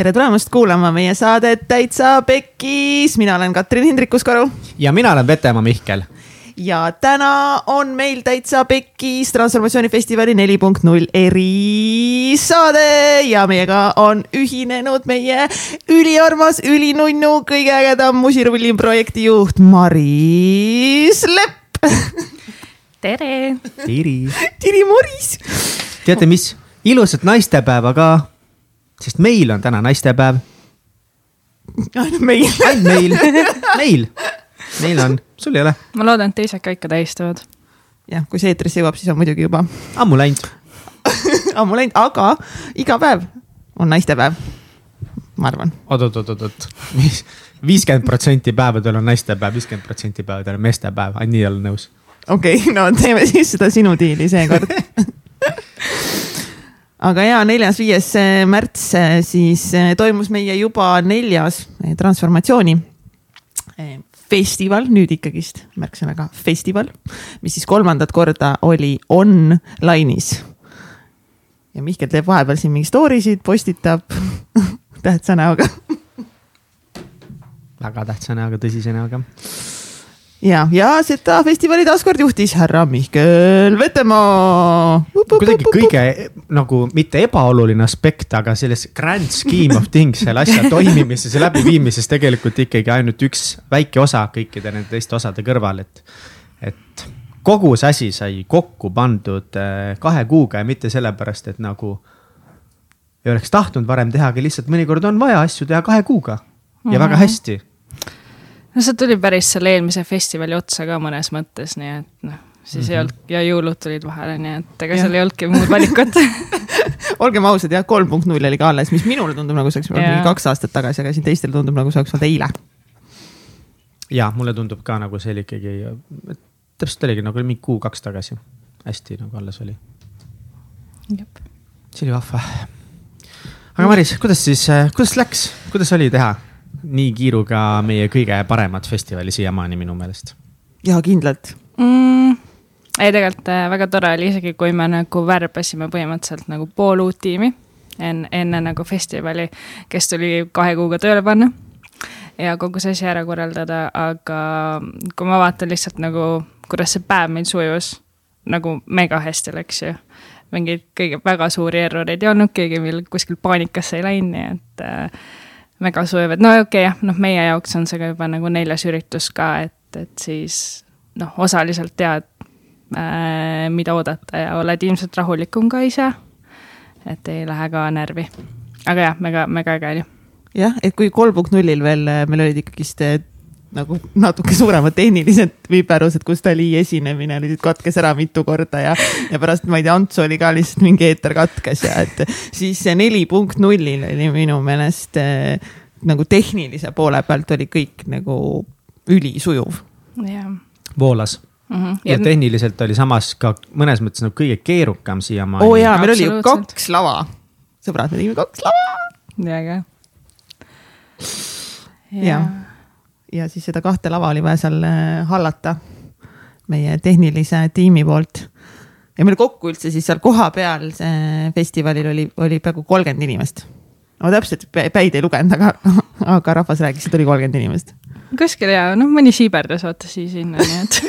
tere tulemast kuulama meie saadet Täitsa Pekkis, mina olen Katrin Hindrikus-Karu. ja mina olen Vetemaa Mihkel. ja täna on meil Täitsa Pekkis transformatsioonifestivali neli punkt null erisaade ja meiega on ühinenud meie üliarmas, ülinunnu, kõige ägedam musirulli projektijuht Maris Lepp tere. Tiri. Tiri Moris. teate, mis, ilusat naistepäeva ka, sest meil on täna naistepäev. ainult meil. ainult meil, meil, meil on, sul ei ole. ma loodan, et teised ka ikka tähistavad. jah, kui see eetrisse jõuab, siis on muidugi juba. ammu läinud ammu läinud, aga iga päev on naistepäev, ma arvan oot,. oot-oot-oot-oot, mis, viiskümmend protsenti päevadel on naistepäev, viiskümmend protsenti päevadel on meestepäev, ainult nii olen nõus. okei okay,, no teeme siis seda sinu diili seekord aga ja neljas-viies märts siis eh, toimus meie juba neljas eh, transformatsiooni eh, festival, nüüd ikkagist märksõnaga festival, mis siis kolmandat korda oli online'is. ja Mihkel teeb vahepeal siin mingi story sid, postitab tähtsa näoga väga tähtsa näoga, tõsise näoga ja, ja seda festivali taaskord juhtis härra Mihkel Vetemaa. kuidagi kõige nagu mitte ebaoluline aspekt, aga selles grand scheme of things selle asja toimimises ja läbiviimises tegelikult ikkagi ainult üks väike osa kõikide nende teiste osade kõrval, et, et kogu see asi sai kokku pandud äh, kahe kuuga ja mitte sellepärast, et nagu ei oleks tahtnud varem teha, aga lihtsalt mõnikord on vaja asju teha kahe kuuga ja mm -hmm. väga hästi no see tuli päris selle eelmise festivali otsa ka mõnes mõttes, nii et noh, siis mm -hmm. ei olnud ja jõulud tulid vahele, nii et ega seal ei olnudki muud valikut olgem ausad jah, kolm punkt null oli ka alles, mis minule tundub nagu see oleks mingi kaks aastat tagasi, aga siin teistel tundub nagu see oleks olnud eile. ja mulle tundub ka nagu see oli ikkagi, täpselt oligi nagu mingi kuu-kaks tagasi, hästi nagu alles oli. see oli vahva. aga Maris, kuidas siis, kuidas läks, kuidas oli teha? Nii kiiruga meie kõige paremat festivali siiamaani minu meelest. ja kindlalt mm,. ei, tegelikult äh, väga tore oli, isegi kui me nagu värbasime põhimõtteliselt nagu pool uut tiimi enne, enne nagu festivali, kes tuli kahe kuuga tööle panna ja kogu see asi ära korraldada, aga kui ma vaatan lihtsalt nagu, kuidas see päev meil sujus, nagu mega hästi läks ju. mingeid kõige väga suuri erroreid ei olnud, keegi meil kuskil paanikasse ei läinud, nii et äh, väga sujuv, et no okei okay, jah, noh, meie jaoks on see ka juba nagu neljas üritus ka, et, et siis noh, osaliselt tead äh,, mida oodata ja oled ilmselt rahulikum ka ise. et ei lähe ka närvi. aga jah, mega, mega äge oli. jah, et kui kolm punkt nullil veel äh, meil olid ikkagist äh, nagu natuke suuremad tehnilised viperused, kus Dali esinemine nüüd katkes ära mitu korda ja, ja pärast ma ei tea, Ants oli ka lihtsalt mingi eeter katkes ja et siis see neli punkt nullil oli minu meelest äh, nagu tehnilise poole pealt oli kõik nagu ülisujuv. voolas Mm -hmm. ja tehniliselt oli samas ka mõnes mõttes nagu kõige keerukam siiamaani. oo oh jaa, meil oli ju kaks lava. sõbrad, me tegime kaks lava. väga. ja, ja ja siis seda kahte lava oli vaja seal äh, hallata meie tehnilise tiimi poolt. ja meil kokku üldse siis seal kohapeal festivalil oli, oli peaaegu kolmkümmend inimest. ma täpselt päid ei lugenud, aga, aga rahvas rääkis, et oli kolmkümmend inimest. kuskil ja noh, mõni siiberdas vaata siia sinna, nii et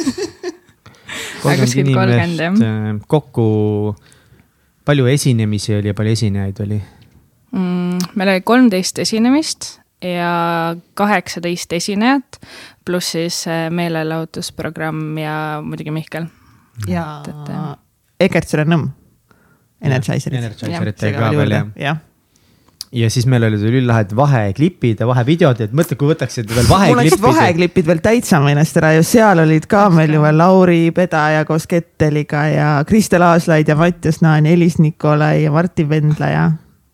kolmkümmend inimest, äh, kokku palju esinemisi oli ja palju esinejaid oli mm,? meil oli kolmteist esinemist ja kaheksateist esinejat, pluss siis äh, meelelahutusprogramm ja muidugi Mihkel. ja Egertsile Nõmm, Energizerid. Energizerid teie ka veel jah ja. ja siis meil olid ülilahedad vaheklipid ja vahevideod, et mõtle, kui võtaksite veel vaheklipid. mul läksid vaheklipid veel täitsa meelest ära ja seal olid ka meil ju veel Lauri Pedaja koos Ketteliga ja Kristel Aaslaid ja Mattias Naan ja Elis Nikolai ja Martin Vendla ja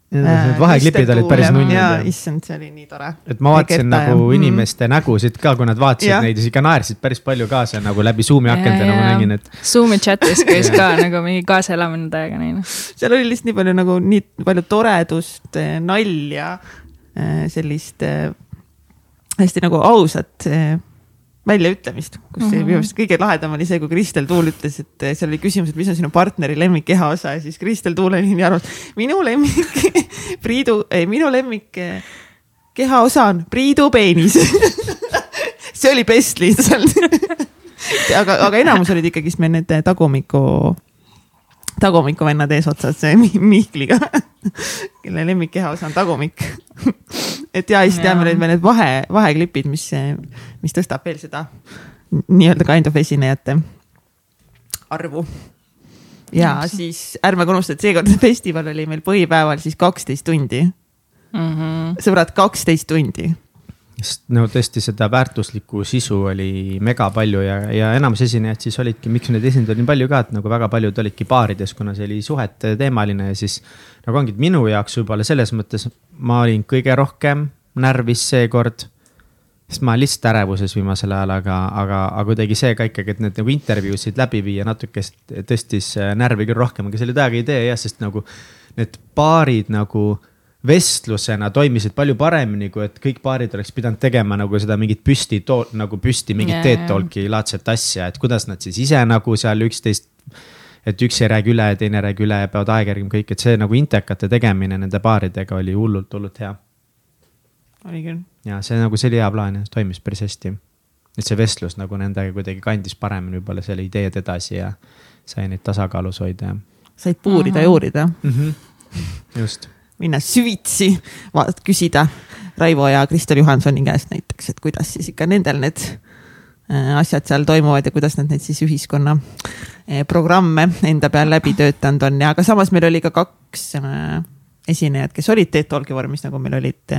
Need äh, vaheklipid olid päris nunnid. jaa, issand, see oli nii tore. et ma vaatasin nagu ja. inimeste mm. nägusid ka, kui nad vaatasid ja. neid siis ikka naersid päris palju kaasa nagu läbi Zoom'i akendena ma nägin, et. Zoom'i chatis käis ka nagu mingi kaasaelamine täiega neil. seal oli lihtsalt nii palju nagu nii palju toredust, eh, nalja, eh, sellist eh, hästi nagu ausat väljaütlemist, kus mm -hmm. minu arust kõige lahedam oli see, kui Kristel Tuul ütles, et eh, seal oli küsimus, et mis on sinu partneri lemmik kehaosa ja siis Kristel Tuul oli nii arvamus, minu lemmik Priidu, ei minu lemmik eh, kehaosa on Priidu peenis. See oli best lihtsalt. Aga, aga enamus olid ikkagist meil need tagumiku tagumiku vennad eesotsas Mihkliga, kelle lemmikkehaosa on tagumik et ja siis teame nüüd veel need vahe, vaheklipid, mis, mis tõstab veel seda nii-öelda kind of esinejate arvu. ja siis ärme ka unusta, et seekordne festival oli meil põhipäeval siis kaksteist tundi mm. -hmm. sõbrad, kaksteist tundi sest no tõesti seda väärtuslikku sisu oli mega palju ja, ja enamus esinejad siis olidki, miks neid esindajaid nii palju ka, et nagu väga paljud olidki baarides, kuna see oli suhete teemaline ja siis. nagu ongi minu jaoks võib-olla selles mõttes ma olin kõige rohkem närvis seekord. sest ma olen lihtsalt ärevuses viimasel ajal, aga, aga, aga kuidagi see ka ikkagi, et need nagu intervjuusid läbi viia natuke tõstis närvi küll rohkem, aga see oli täiega idee jah, sest nagu need baarid nagu vestlusena toimisid palju paremini, kui et kõik paarid oleks pidanud tegema nagu seda mingit püsti, nagu püsti mingit yeah, TED Talki laadset asja, et kuidas nad siis ise nagu seal üksteist. et üks ei räägi üle ja teine ei räägi üle ja peavad aeg järgima kõik, et see nagu intekate tegemine nende paaridega oli hullult, hullult hea. oli küll. ja see nagu, see oli hea plaan ja toimis päris hästi. et see vestlus nagu nendega kuidagi kandis paremini võib-olla selle ideed edasi ja sai neid tasakaalus hoida ja. said puurida ja uurida mm. -hmm. just minna süvitsi, küsida Raivo ja Kristel Johansoni käest näiteks, et kuidas siis ikka nendel need äh, asjad seal toimuvad ja kuidas nad neid siis ühiskonna äh, programme enda peal läbi töötanud on. Ja, aga samas meil oli ka kaks äh, esinejat, kes olid Teet Olgi vormis, nagu meil olid,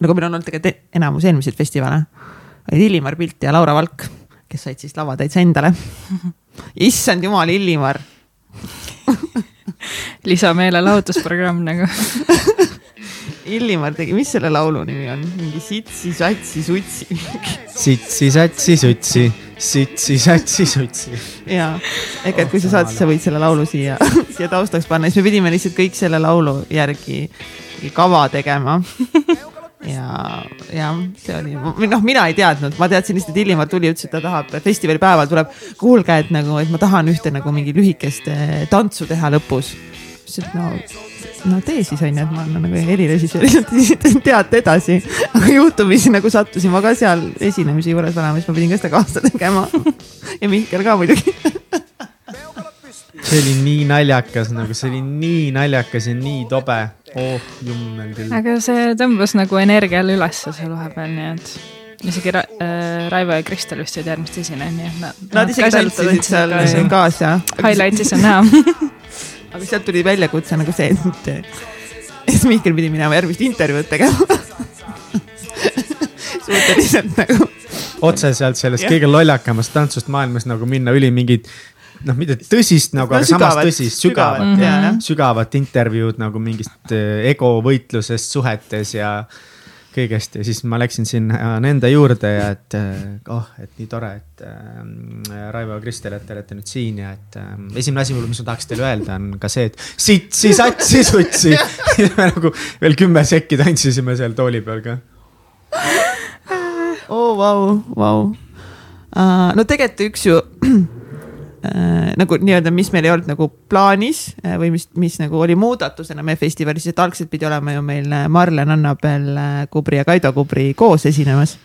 nagu meil on olnud tegelikult enamus eelmiseid festivale, olid Illimar Pilt ja Laura Valk, kes said siis lavatäitsa endale. issand jumal, Illimar lisameelelahutusprogramm nagu. Illimar tegi, mis selle laulu nimi on, mingi sitsi, satsi, sutsi sitsi, satsi, sutsi, sitsi, satsi, sutsi. ja, ehk et kui sa saad, siis sa võid selle laulu siia, siia taustaks panna, siis me pidime lihtsalt kõik selle laulu järgi kava tegema ja, ja see oli, noh, mina ei teadnud, ma teadsin lihtsalt, et Illimar tuli, ütles, et ta tahab festivali päeval tuleb, kuulge, et nagu, et ma tahan ühte nagu mingi lühikest eh, tantsu teha lõpus ütles, et no, no tee siis onju, et ma olen nagu helirežissöör, teate edasi. aga juhtumisi nagu sattusin ma ka seal esinemise juures olema, siis ma pidin ka seda kaasa tegema. ja Mihkel ka muidugi see oli nii naljakas, nagu see oli nii naljakas ja nii tobe. Oh jummel küll. aga see tõmbas nagu energiale ülesse seal vahepeal, nii et isegi Ra äh, Raivo ja Kristel vist olid järgmised esinejad, nii et nad. Nad isegi tantsisid seal kaasa. Highlight'is on näha aga sealt tuli väljakutse nagu see, et, et Mihkel pidi minema järgmist intervjuud tegema suhteliselt nagu. otse sealt sellest kõige lollakamast tantsust maailmas nagu minna üli mingit noh, mitte tõsist nagu no,, aga sügavat, samas tõsist, sügavat, sügavat, mm -hmm. sügavat intervjuud nagu mingist eh, ego võitlusest suhetes ja kõigest ja siis ma läksin sinna nende juurde ja et eh, oh, et nii tore, et äh, Raivo ja Kristel, et te olete nüüd siin ja et äh, esimene asi, mis ma tahaks teile öelda, on ka see, et sitsi, satsi, sutsi me nagu veel kümme sekki tantsisime seal tooli peal ka. oo, vau, vau. no tegelikult üks ju äh, nagu nii-öelda, mis meil ei olnud nagu plaanis äh, või mis, mis nagu oli muudatusena meie festivalis, et algselt pidi olema ju meil äh, Marlen Annabel äh, Kubri ja Kaido Kubri koos esinemas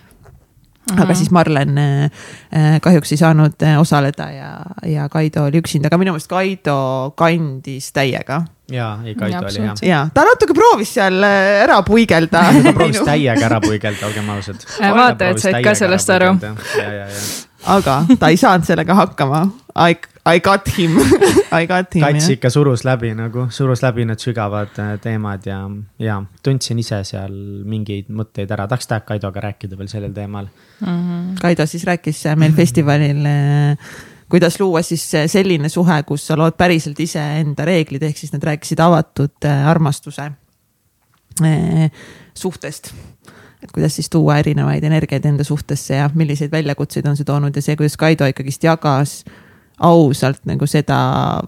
-hmm. aga siis Marlen äh, kahjuks ei saanud äh, osaleda ja, ja Kaido oli üksinda, aga minu meelest Kaido kandis täiega. ja, ei Kaido ja, oli hea. ja ta natuke proovis seal ära puigelda ta proovis täiega ära puigelda, olgem ausad. vaatajad said ka sellest aru. aga ta ei saanud sellega hakkama. I, got him I got him. kats ikka surus läbi nagu, surus läbi need sügavad äh, teemad ja, ja tundsin ise seal mingeid mõtteid ära, tahaks tahab Kaidoga rääkida veel sellel teemal mm. -hmm. Kaido siis rääkis äh, meil festivalil äh, kuidas luua siis selline suhe, kus sa lood päriselt iseenda reeglid, ehk siis nad rääkisid avatud armastuse suhtest et kuidas siis tuua erinevaid energiaid enda suhtesse ja milliseid väljakutseid on see toonud ja see, kuidas Kaido ikkagist jagas ausalt nagu seda,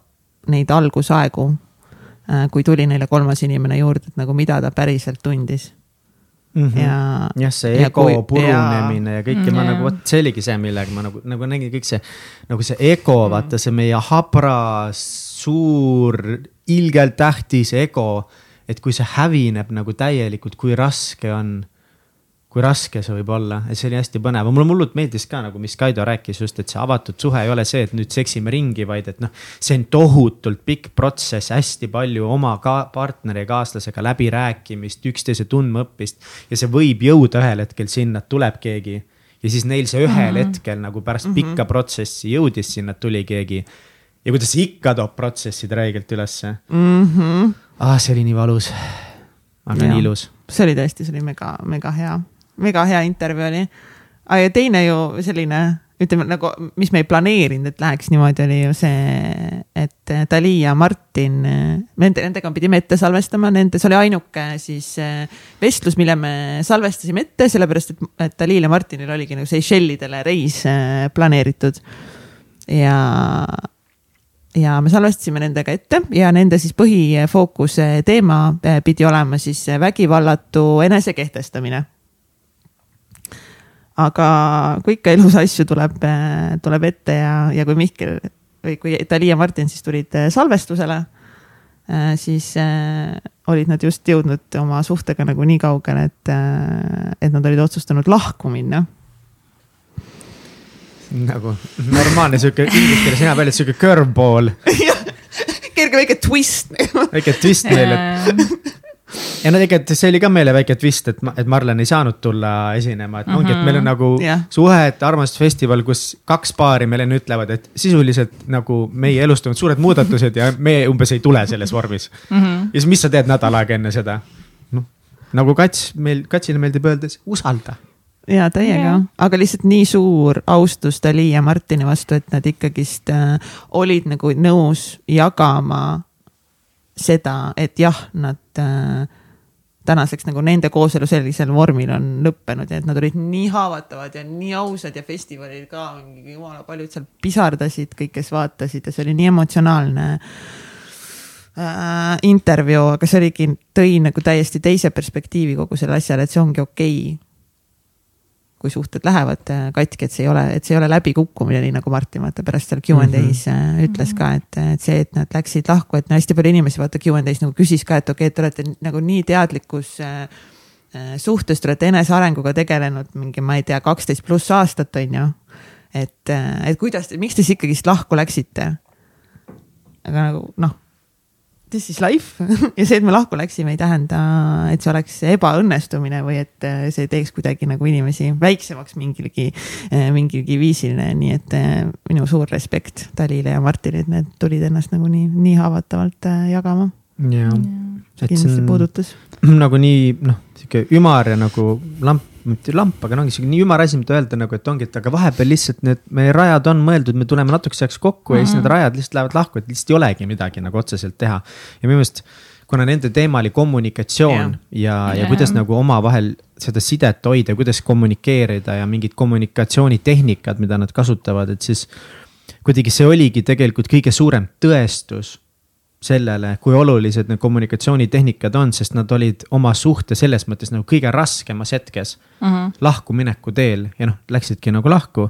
neid algusaegu. Äh, kui tuli neile kolmas inimene juurde, et nagu mida ta päriselt tundis. mm. -hmm. ja jah, see ja ego kui- purunemine ja, ja kõik ja ma Mm, nagu vot see oligi see, millega ma nagu, nagu nägin kõik see nagu see ego mm., vaata see meie habras, suur, ilgelt tähtis ego. et kui see hävineb nagu täielikult, kui raske on, kui raske see võib olla, et see oli hästi põnev, mulle hullult meeldis ka nagu, mis Kaido rääkis just, et see avatud suhe ei ole see, et nüüd seksime ringi, vaid et noh, see on tohutult pikk protsess, hästi palju oma ka partneri ja kaaslasega läbirääkimist, üksteise tundmaõppist ja see võib jõuda ühel hetkel sinna, et tuleb keegi ja siis neil see ühel mm -hmm. hetkel nagu pärast mm -hmm. pikka protsessi jõudis sinna, tuli keegi. ja kuidas ikka toob protsessid räigelt ülesse mm. -hmm. ah,. see oli nii valus, aga nii ilus. see oli tõesti, see oli mega, mega hea, mega hea intervjuu oli. ja teine ju selline, ütleme nagu, mis me ei planeerinud, et läheks niimoodi, oli ju see, et Dali ja Martin, nende, nendega pidime ette salvestama, nende, see oli ainuke siis eh, vestlus, mille me salvestasime ette, sellepärast et, et Dalil ja Martinil oligi nagu Seychellidele reis eh, planeeritud. ja ja me salvestasime nendega ette ja nende siis põhifookuse teema eh, pidi olema siis vägivallatu enesekehtestamine. Aga kui ikka elus asju tuleb, tuleb ette ja, ja kui Mihkel või kui Dali ja Martin siis tulid eh, salvestusele, siis eh, olid nad just jõudnud oma suhtega nagu nii kaugele, et, et nad olid otsustanud lahku minna nagu normaalne sihuke inglise keeles hea välja, sihuke curveball, kerge väike twist. väike twist meile. Ja no tegelikult see oli ka meile väike twist, et, et Marlen ei saanud tulla esinema, et ongi, et meil on nagu Jah. suhete armastusfestival, kus kaks paari meile enne ütlevad, et sisuliselt nagu meie elus toimuvad suured muudatused ja me umbes ei tule selles vormis mm. -hmm. ja siis, mis sa teed nädal aega enne seda? noh, nagu kats, meil, katsile meeldib öelda, usalda ja täiega Jaa., aga lihtsalt nii suur austus Dali ja Martini vastu, et nad ikkagist äh, olid nagu nõus jagama seda, et jah, nad äh, tänaseks nagu nende kooselu sellisel vormil on lõppenud ja et nad olid nii haavatavad ja nii ausad ja festivalil ka jumala paljud seal pisardasid, kõik, kes vaatasid ja see oli nii emotsionaalne äh, intervjuu, aga see oligi, tõi nagu täiesti teise perspektiivi kogu sellele asjale, et see ongi okei. okay, kui suhted lähevad äh, katki, et see ei ole, et see ei ole läbikukkumine, nii nagu Martin vaata pärast seal Q and A's äh, ütles ka, et, et see, et nad läksid lahku, et no hästi palju inimesi vaata Q and A's nagu küsis ka, et okei okay,, et te olete nagu nii teadlikus äh, äh, suhtes, te olete enesearenguga tegelenud mingi, ma ei tea, kaksteist pluss aastat on ju. et, et kuidas, miks te siis ikkagist lahku läksite? aga nagu noh this is life ja see, et me lahku läksime, ei tähenda, et see oleks ebaõnnestumine või et äh, see teeks kuidagi nagu inimesi väiksemaks mingilgi, mingilgi viisil, nii et äh, minu suur respekt Talile ja Martinile, et need tulid ennast nagu nii, nii haavatavalt äh, jagama. jah, see kindlasti puudutas. nagu nii noh, sihuke ümar ja nagu lamp, mitte lamp, aga no ongi sihuke nii ümar asi, mida öelda nagu, et ongi, et aga vahepeal lihtsalt need meie rajad on mõeldud, me tuleme natukese ajaks kokku mm -hmm. ja siis need rajad lihtsalt lähevad lahku, et lihtsalt ei olegi midagi nagu otseselt teha. ja minu meelest, kuna nende teema oli kommunikatsioon Jah. ja, ja Jah. kuidas nagu omavahel seda sidet hoida, kuidas kommunikeerida ja mingid kommunikatsioonitehnikad, mida nad kasutavad, et siis kuidagi see oligi tegelikult kõige suurem tõestus sellele, kui olulised need kommunikatsioonitehnikad on, sest nad olid oma suhte selles mõttes nagu kõige raskemas hetkes mm. -hmm. lahkumineku teel ja noh, läksidki nagu lahku.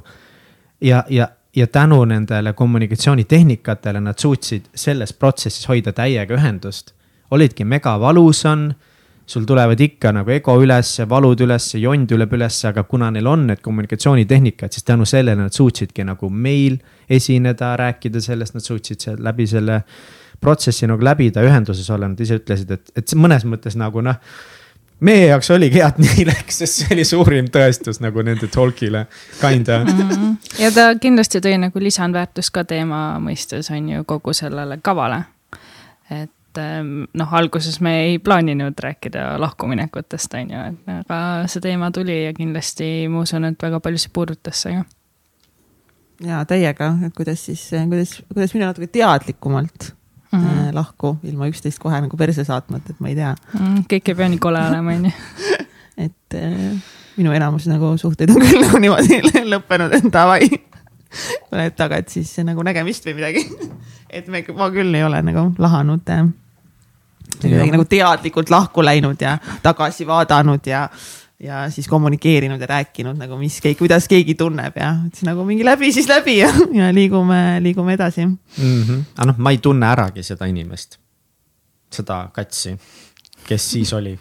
ja, ja, ja tänu nendele kommunikatsioonitehnikatele nad suutsid selles protsessis hoida täiega ühendust. olidki megavalus on, sul tulevad ikka nagu ego ülesse, valud ülesse, jond tuleb ülesse, aga kuna neil on need kommunikatsioonitehnikad, siis tänu sellele nad suutsidki nagu meil esineda, rääkida sellest, nad suutsid seal läbi selle protsessi nagu läbida, ühenduses olla, nad ise ütlesid, et, et see mõnes mõttes nagu noh. meie jaoks oligi hea, et nii läks, sest see oli suurim tõestus nagu nende talk'ile, kinda. ja ta kindlasti tõi nagu lisandväärtust ka teema mõistes on ju kogu sellele kavale. et ähm, noh, alguses me ei plaaninud rääkida lahkuminekutest, on ju, et aga see teema tuli ja kindlasti ma usun, et väga paljusid puudutas see ka. ja täiega, et kuidas siis, kuidas, kuidas minna natuke teadlikumalt mm. -hmm. lahku ilma üksteist kohe nagu perse saatmata, et ma ei tea Mm, kõik ei pea nii kole olema, on ju. et äh, minu enamus nagu suhteid on küll nagu niimoodi lõppenud, et davai. lähed taga, et siis nagu nägemist või midagi. et me, ma küll ei ole nagu lahanud äh, kuidagi nagu teadlikult lahku läinud ja tagasi vaadanud ja ja siis kommunikeerinud ja rääkinud nagu, mis, kuidas keegi tunneb ja siis nagu mingi läbi siis läbi ja, ja liigume, liigume edasi mm. -hmm. aga noh, ma ei tunne äragi seda inimest, seda katsi, kes siis oli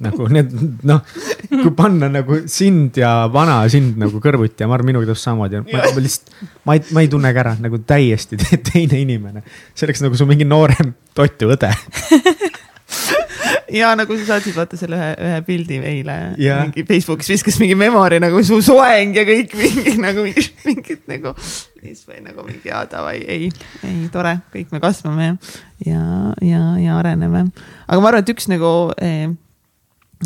nagu need noh, kui panna nagu sind ja vana sind nagu kõrvuti ja ma arvan, minuga täpselt samamoodi, ma, ma lihtsalt, ma ei, ma ei tunne ka ära nagu täiesti teine inimene. see oleks nagu su mingi noorem totu õde ja nagu sa saatsid vaata selle ühe, ühe pildi meile yeah. mingi Facebookis viskas mingi memory nagu su soeng ja kõik mingi nagu mingid, mingid nagu. siis või nagu mingi jaa davai, ei, ei tore, kõik me kasvame ja, ja, ja areneme. aga ma arvan, et üks nagu eh,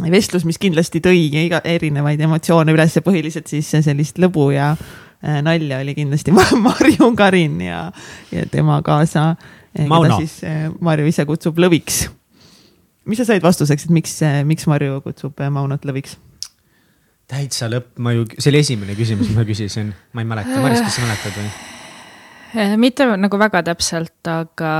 vestlus, mis kindlasti tõi iga erinevaid emotsioone üles ja põhiliselt siis sellist lõbu ja eh, nalja oli kindlasti Marju Karin ja, ja tema kaasa. Eh, eh, Marju ise kutsub lõviks mis sa said vastuseks, et miks, miks Marju kutsub Maunot lõviks? täitsa lõpp, ma ju, see oli esimene küsimus, mis ma küsisin, ma ei mäleta, Maris, kas sa mäletad või? Eh, mitte nagu väga täpselt, aga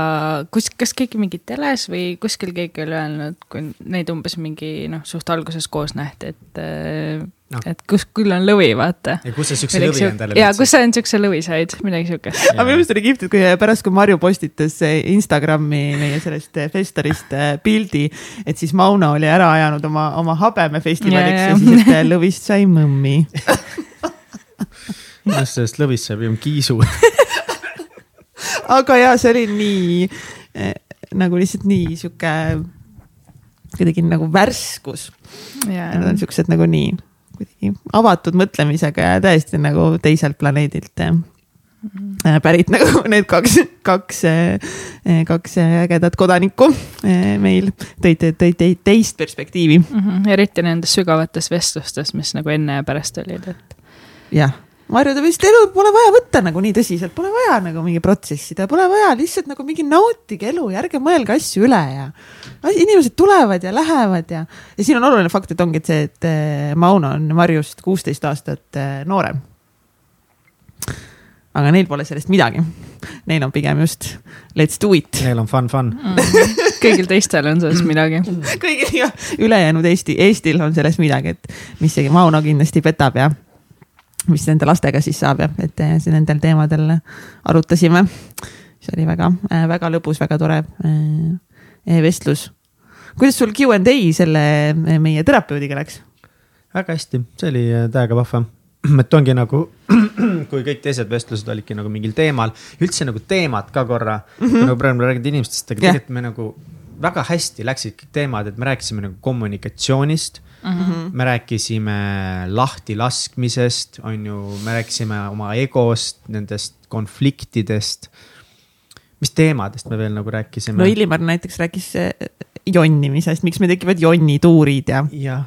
kus, kas keegi mingi teles või kuskil keegi oli öelnud, kui neid umbes mingi noh, suht alguses koos nähti, et eh, no.. et kus küll on lõvi, vaata. ja kus sa siukse lõvi siuk... endale leidsid? ja kus sa end siukse lõvi said, midagi siukest. aga minu meelest oli kihvt, et kui pärast, kui Marju postitas Instagrami meie sellest festarist äh, pildi, et siis Mauno oli ära ajanud oma, oma habemefestivaliks ja, ja. ja siis, et lõvist sai mõmmi minu arust sellest lõvist sai pigem kiisu aga ja see oli nii äh, nagu lihtsalt nii sihuke kuidagi nagu värskus yeah.. Need on siuksed nagu nii kuidagi avatud mõtlemisega ja täiesti nagu teiselt planeedilt mm -hmm. pärit nagu need kaks, kaks, äh, kaks ägedat kodanikku meil tõid, tõid, tõid teist perspektiivi mm. -hmm. eriti nendes sügavates vestlustes, mis nagu enne ja pärast olid, et. jah Marju, ta vist elu pole vaja võtta nagu nii tõsiselt, pole vaja nagu mingi protsessida, pole vaja lihtsalt nagu mingi nautige elu ja ärge mõelge asju üle ja. inimesed tulevad ja lähevad ja, ja siin on oluline fakt, et ongi et see, et eh, Mauno on Marjust kuusteist aastat eh, noorem. aga neil pole sellest midagi. Neil on pigem just let's do it. Neil on fun, fun mm. kõigil teistel on sellest midagi. kõigil ja ülejäänud Eesti, Eestil on sellest midagi, et mis see Mauno kindlasti petab ja mis nende lastega siis saab ja, et eh, nendel teemadel arutasime. see oli väga, eh, väga lõbus, väga tore eh, vestlus. kuidas sul Q and A selle meie terapeudiga läks? väga hästi, see oli täiega vahva et ongi nagu, kui kõik teised vestlused olidki nagu mingil teemal, üldse nagu teemad ka korra mm, -hmm. nagu praegu me räägime inimestest, aga tegelikult me nagu väga hästi läksid kõik teemad, et me rääkisime nagu kommunikatsioonist mm. -hmm. me rääkisime lahtilaskmisest, on ju, me rääkisime oma egost, nendest konfliktidest. mis teemadest me veel nagu rääkisime? no Illimar näiteks rääkis eh, jonnimisest, miks meil tekivad jonnituurid ja. jah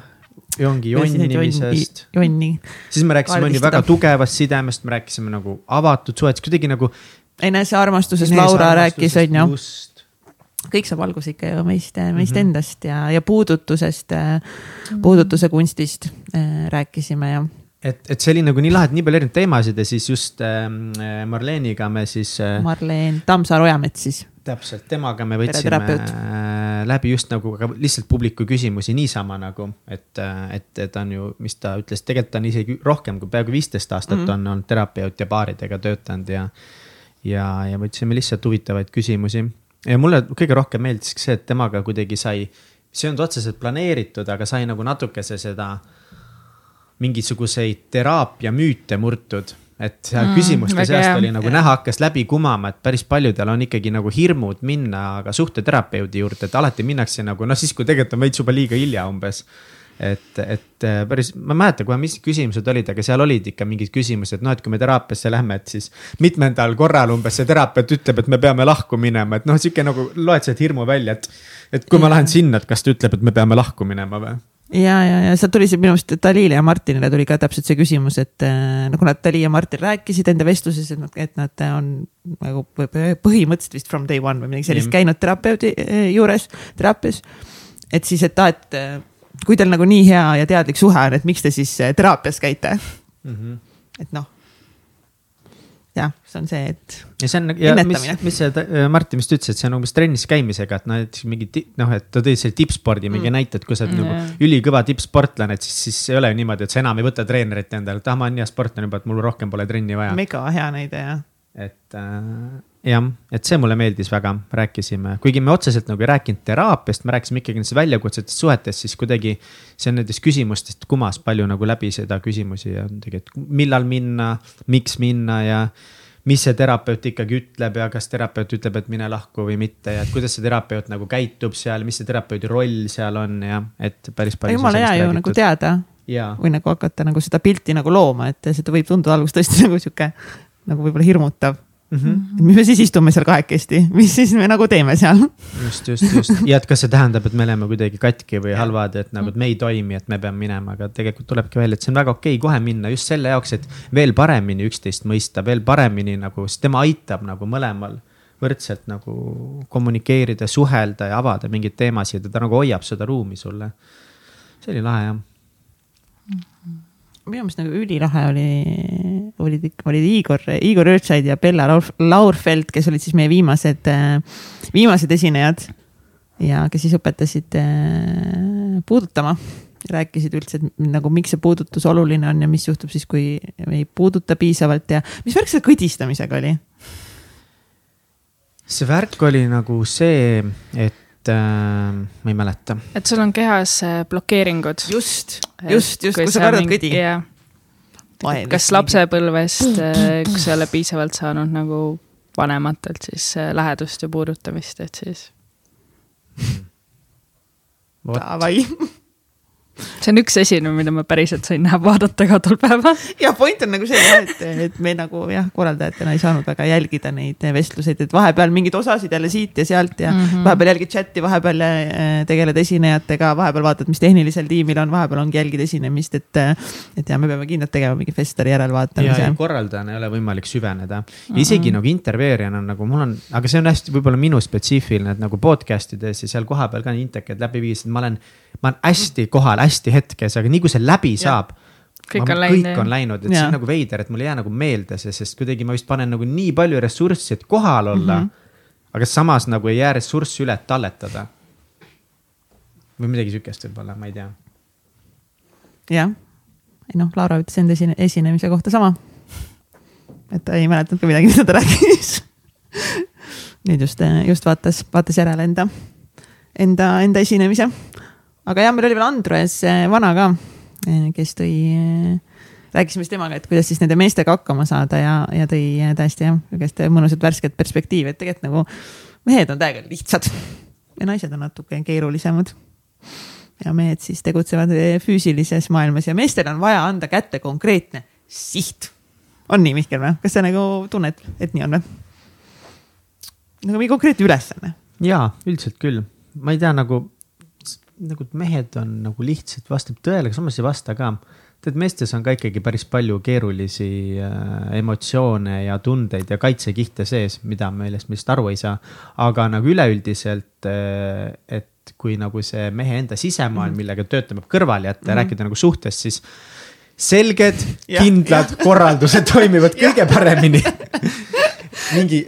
ja ongi jonnimisest. jonni. siis me rääkisime on ju väga tugevast sidemest, me rääkisime nagu avatud suhetest, kuidagi nagu. enesearmastusest Laura rääkis, on ju. just, kõik saab alguse ikka ju meist, meist mm -hmm. endast ja, ja puudutusest mm, -hmm. puudutuse kunstist äh, rääkisime ja. et, et see oli nagu nii lahe, et nii palju erinevaid teemasid ja siis just äh, Marleeniga me siis äh,. Marleen Tammsaar-Ojamets siis. täpselt, temaga me võtsime äh, läbi just nagu ka lihtsalt publiku küsimusi niisama nagu, et, äh, et, et on ju, mis ta ütles, tegelikult on isegi rohkem kui peaaegu viisteist aastat mm -hmm. on olnud terapeut ja baaridega töötanud ja ja, ja võtsime lihtsalt huvitavaid küsimusi ja mulle kõige rohkem meeldiski see, et temaga kuidagi sai, see ei olnud otseselt planeeritud, aga sai nagu natukese seda mingisuguseid teraapia müüte murtud. Et seal mm, küsimuste seast oli nagu ja. näha, hakkas läbi kumama, et päris paljudel on ikkagi nagu hirmud minna ka suhteterapeudi juurde, et alati minnakse nagu noh, siis kui tegelikult on veits juba liiga hilja umbes et, et äh, päris, ma ei mäleta kohe, mis küsimused olid, aga seal olid ikka mingid küsimused, noh, et kui me teraapiasse lähme, et siis mitmendal korral umbes see terapeut ütleb, et me peame lahku minema, et noh, sihuke nagu loed sealt hirmu välja, et. et kui ma lähen sinna, et kas ta ütleb, et me peame lahku minema või? ja, ja, ja sealt tuli see minu arust Dalile ja Martinile tuli ka täpselt see küsimus, et äh, nagu nad, Dali ja Martin rääkisid enda vestluses, et nad, et nad on nagu põhimõtteliselt vist from day one või midagi sellist mm. käinud terapeudi äh, juures, teraapias. et siis, et aa, et kui teil nagu nii hea ja teadlik suhe on, et miks te siis eh, teraapias käite mm? -hmm. et noh, jah, see on see, et ja see on ja mis mis see äh, Martin vist ütles, et see on umbes trennis käimisega, et noh, et mingi noh, et ta tõi selle tippspordi mingi mm. näite, et kui sa oled Mm, nagu jah. ülikõva tippsportlane, et siis, siis ei ole ju niimoodi, et sa enam ei võta treenerit endale, et ah, ma olen hea sportlane juba, et mul rohkem pole trenni vaja. mega hea näide ja et äh, jah, et see mulle meeldis väga, rääkisime, kuigi me otseselt nagu ei rääkinud teraapiast, me rääkisime ikkagi nendest väljakutsetest suhetest, siis kuidagi. see on nendest küsimustest kumas palju nagu läbi seda küsimusi ja tegelikult millal minna, miks minna ja mis see terapeut ikkagi ütleb ja kas terapeut ütleb, et mine lahku või mitte ja et kuidas see terapeut nagu käitub seal, mis see terapeudi roll seal on ja et päris palju. jumala hea ju nagu teada jaa, või nagu hakata nagu seda pilti nagu looma, et seda võib tunduda alguses tõesti nagu sihuke nagu võib-olla hirmutav mm. -hmm. mis me siis istume seal kahekesti, mis siis me nagu teeme seal? just, just, just ja et kas see tähendab, et me oleme kuidagi katki või halvad, et nagu, et me ei toimi, et me peame minema, aga tegelikult tulebki välja, et see on väga okei okay kohe minna just selle jaoks, et veel paremini üksteist mõista, veel paremini nagu, sest tema aitab nagu mõlemal võrdselt nagu kommunikeerida, suhelda ja avada mingeid teemasid ja ta nagu hoiab seda ruumi sulle. see oli lahe jah. Minu meelest nagu ülilahe oli, olid, olid Igor, Igor Õrtsaid ja Bella Laur- Laurfeld, kes olid siis meie viimased, viimased esinejad. ja kes siis õpetasid äh, puudutama, rääkisid üldse, et nagu miks see puudutus oluline on ja mis juhtub siis, kui ei puuduta piisavalt ja mis värk selle kõdistamisega oli? see värk oli nagu see, et äh, ma ei mäleta. et sul on kehas äh, blokeeringud. just, just, just, kui sa kardad kõdi. kas lapsepõlvest, kui sa ei ole piisavalt saanud nagu vanematelt siis äh, lähedust ja puudutamist, et siis Davai. See on üks esinemine, mida ma päriselt sain näha, vaadata ka tol päeval. ja point on nagu see jah, et, et me nagu jah, korraldajatena ei saanud väga jälgida neid vestluseid, et vahepeal mingeid osasid jälle siit ja sealt ja mm. -hmm. vahepeal jälgid chati, vahepeal äh, tegeled esinejatega, vahepeal vaatad, mis tehnilisel tiimil on, vahepeal ongi jälgid esinemist, et. et ja me peame kindlalt tegema mingi festivali ja, järelvaatamise ja. korraldajana ei ole võimalik süveneda. isegi nagu intervjueerijana nagu mul on, aga see on hästi võib-olla minu spetsiifiline, et nagu podcast ides ja seal kohapeal ka intekad läbi viis, et ma olen, ma olen hästi kohal, hästi hetkes, aga nii kui see läbi saab. Kõik ma, on läinud, kõik jah. on läinud, et see Jaa. on nagu veider, et mul ei jää nagu meelde see, sest kuidagi ma vist panen nagu nii palju ressurssi, et kohal olla mm. -hmm. aga samas nagu ei jää ressurssi üle, et talletada. või midagi sihukest võib-olla, ma ei tea. jah, ei noh, Laura ütles enda esine- esinemise kohta sama. et ta ei mäletanud ka midagi, mida ta rääkis. nüüd just, just vaatas, vaatas järele enda, enda, enda esinemise. Aga jah, meil oli veel Andres eh, Vana ka, kes tõi, rääkisime siis temaga, et kuidas siis nende meestega hakkama saada ja, ja tõi eh, tõesti jah, sihukest mõnusat värsket perspektiivi, et tegelikult nagu mehed on täiega lihtsad ja naised on natuke keerulisemad ja mehed siis tegutsevad eh, füüsilises maailmas ja meestel on vaja anda kätte konkreetne siht. on nii, Mihkel või? kas sa nagu tunned, et nii on või? nagu mingi konkreetne ülesanne. jaa, üldiselt küll, ma ei tea, nagu, nagu mehed on nagu lihtsalt, vastab tõele, aga samas ei vasta ka. tead, meestes on ka ikkagi päris palju keerulisi äh, emotsioone ja tundeid ja kaitsekihte sees, mida me millest me lihtsalt aru ei saa. aga nagu üleüldiselt äh,, et kui nagu see mehe enda sisemaailm, millega töötab kõrvale jätta ja mm -hmm. rääkida nagu suhtest, siis selged, kindlad korraldused toimivad kõige paremini. mingi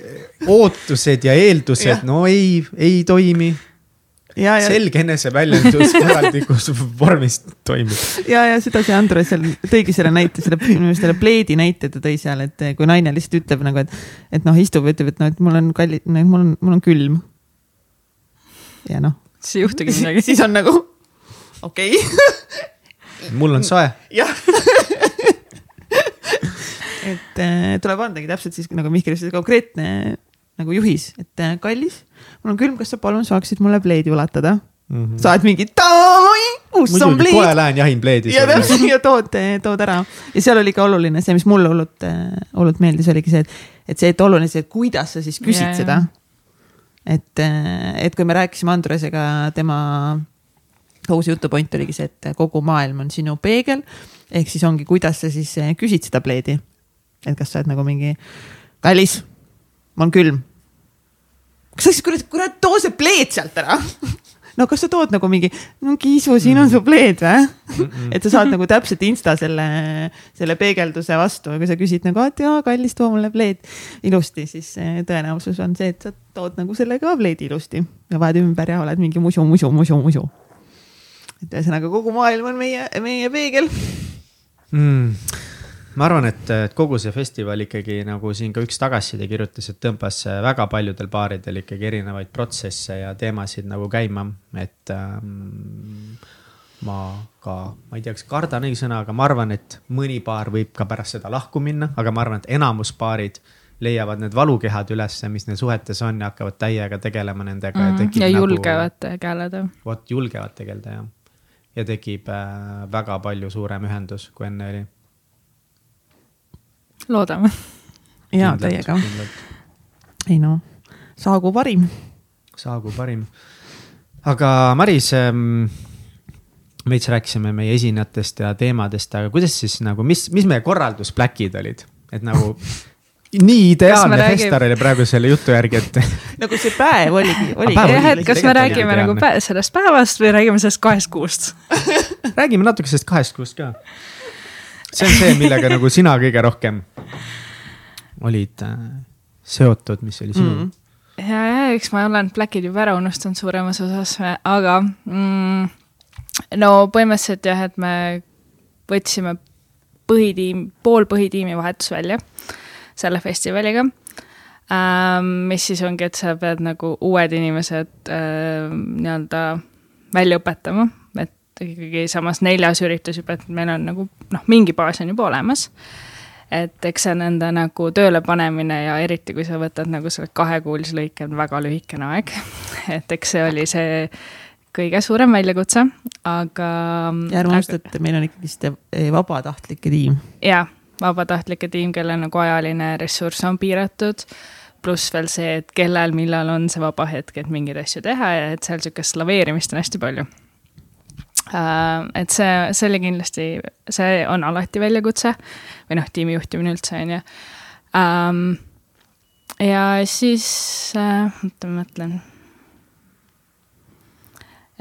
ootused ja eeldused no ei, ei toimi. ja, ja, selge eneseväljendus korralikus vormis toimib. ja, ja seda see Andres seal tõigi selle näite, selle minu meelest selle pleedi näite ta tõi seal, et kui naine lihtsalt ütleb nagu, et, et noh, istub ja ütleb, et noh, et mul on kalli, mul on, mul on külm. ja noh, siis ei juhtugi midagi. siis on nagu okei okay., mul on soe. jah. et äh, tuleb andagi täpselt siis nagu Mihkel ütles, konkreetne nagu juhis, et äh, kallis, mul on külm, kas sa palun saaksid mulle pleedi ulatada mm. -hmm. sa oled mingi, kus on pleed kohe lähen jahin pleedi. ja täpselt ja tood, tood ära ja seal oli ka oluline see, mis mulle hullult, hullult meeldis, oligi see, et, et see, et oluline see, et kuidas sa siis küsid yeah, seda. et, et kui me rääkisime Andresega, tema uus jutupoint oligi see, et kogu maailm on sinu peegel. ehk siis ongi, kuidas sa siis küsid seda pleedi. et kas sa oled nagu mingi, kallis, mul on külm. Kas sa siis kurat, kurat, too see pleed sealt ära. no kas sa tood nagu mingi, no Kiisu, siin on su pleed või? et sa saad nagu täpselt insta selle, selle peegelduse vastu, kui sa küsid nagu, et jaa, kallis, too mulle pleed ilusti, siis tõenäosus on see, et sa tood nagu selle ka pleedi ilusti ja vajad ümber ja oled mingi musu, musu, musu, musu. et ühesõnaga kogu maailm on meie, meie peegel mm ma arvan, et, et kogu see festival ikkagi nagu siin ka üks tagasiside kirjutas, et tõmbas väga paljudel paaridel ikkagi erinevaid protsesse ja teemasid nagu käima, et ähm, ma ka, ma ei tea, kas kardan õige sõna, aga ma arvan, et mõni paar võib ka pärast seda lahku minna, aga ma arvan, et enamus paarid leiavad need valukehad ülesse, mis neil suhetes on ja hakkavad täiega tegelema nendega mm,. ja, ja nagu, julgevad tegeleda. vot, julgevad tegeleda jah. ja tekib äh, väga palju suurem ühendus, kui enne oli loodame. ja teiega. ei no, saagu parim. saagu parim. aga Maris ähm, veits rääkisime meie esinejatest ja teemadest, aga kuidas siis nagu, mis, mis meie korraldusplakid olid, et nagu nii ideaalne festival oli praegu selle jutu järgi, et nagu see päev oligi, oligi. jah, et kas me räägime nagu päev, sellest päevast või räägime sellest kahest kuust räägime natuke sellest kahest kuust ka see on see, millega nagu sina kõige rohkem olid äh, seotud, mis oli sinu mm? -hmm. ja, ja eks ma olen Blackid juba ära unustanud suuremas osas, aga mm, no põhimõtteliselt jah, et me võtsime põhitiim, pool põhitiimi vahetus välja selle festivaliga ähm,. mis siis ongi, et sa pead nagu uued inimesed äh, nii-öelda välja õpetama ikkagi samas neljas üritus juba, et meil on nagu noh, mingi baas on juba olemas. Et eks see nende nagu tööle panemine ja eriti, kui sa võtad nagu selle kahekuulise lõike, on väga lühikene aeg. et eks see oli see kõige suurem väljakutse, aga. ja ärme unusta, et meil on ikkagist vabatahtlike tiim. jaa, vabatahtlike tiim, kelle nagu ajaline ressurss on piiratud pluss veel see, et kellel, millal on see vaba hetk, et mingeid asju teha ja et seal sihukest laveerimist on hästi palju et see, see oli kindlasti, see on alati väljakutse või noh, tiimi juhtimine üldse, on ju. Ähm, ja siis, äh, oota, ma mõtlen.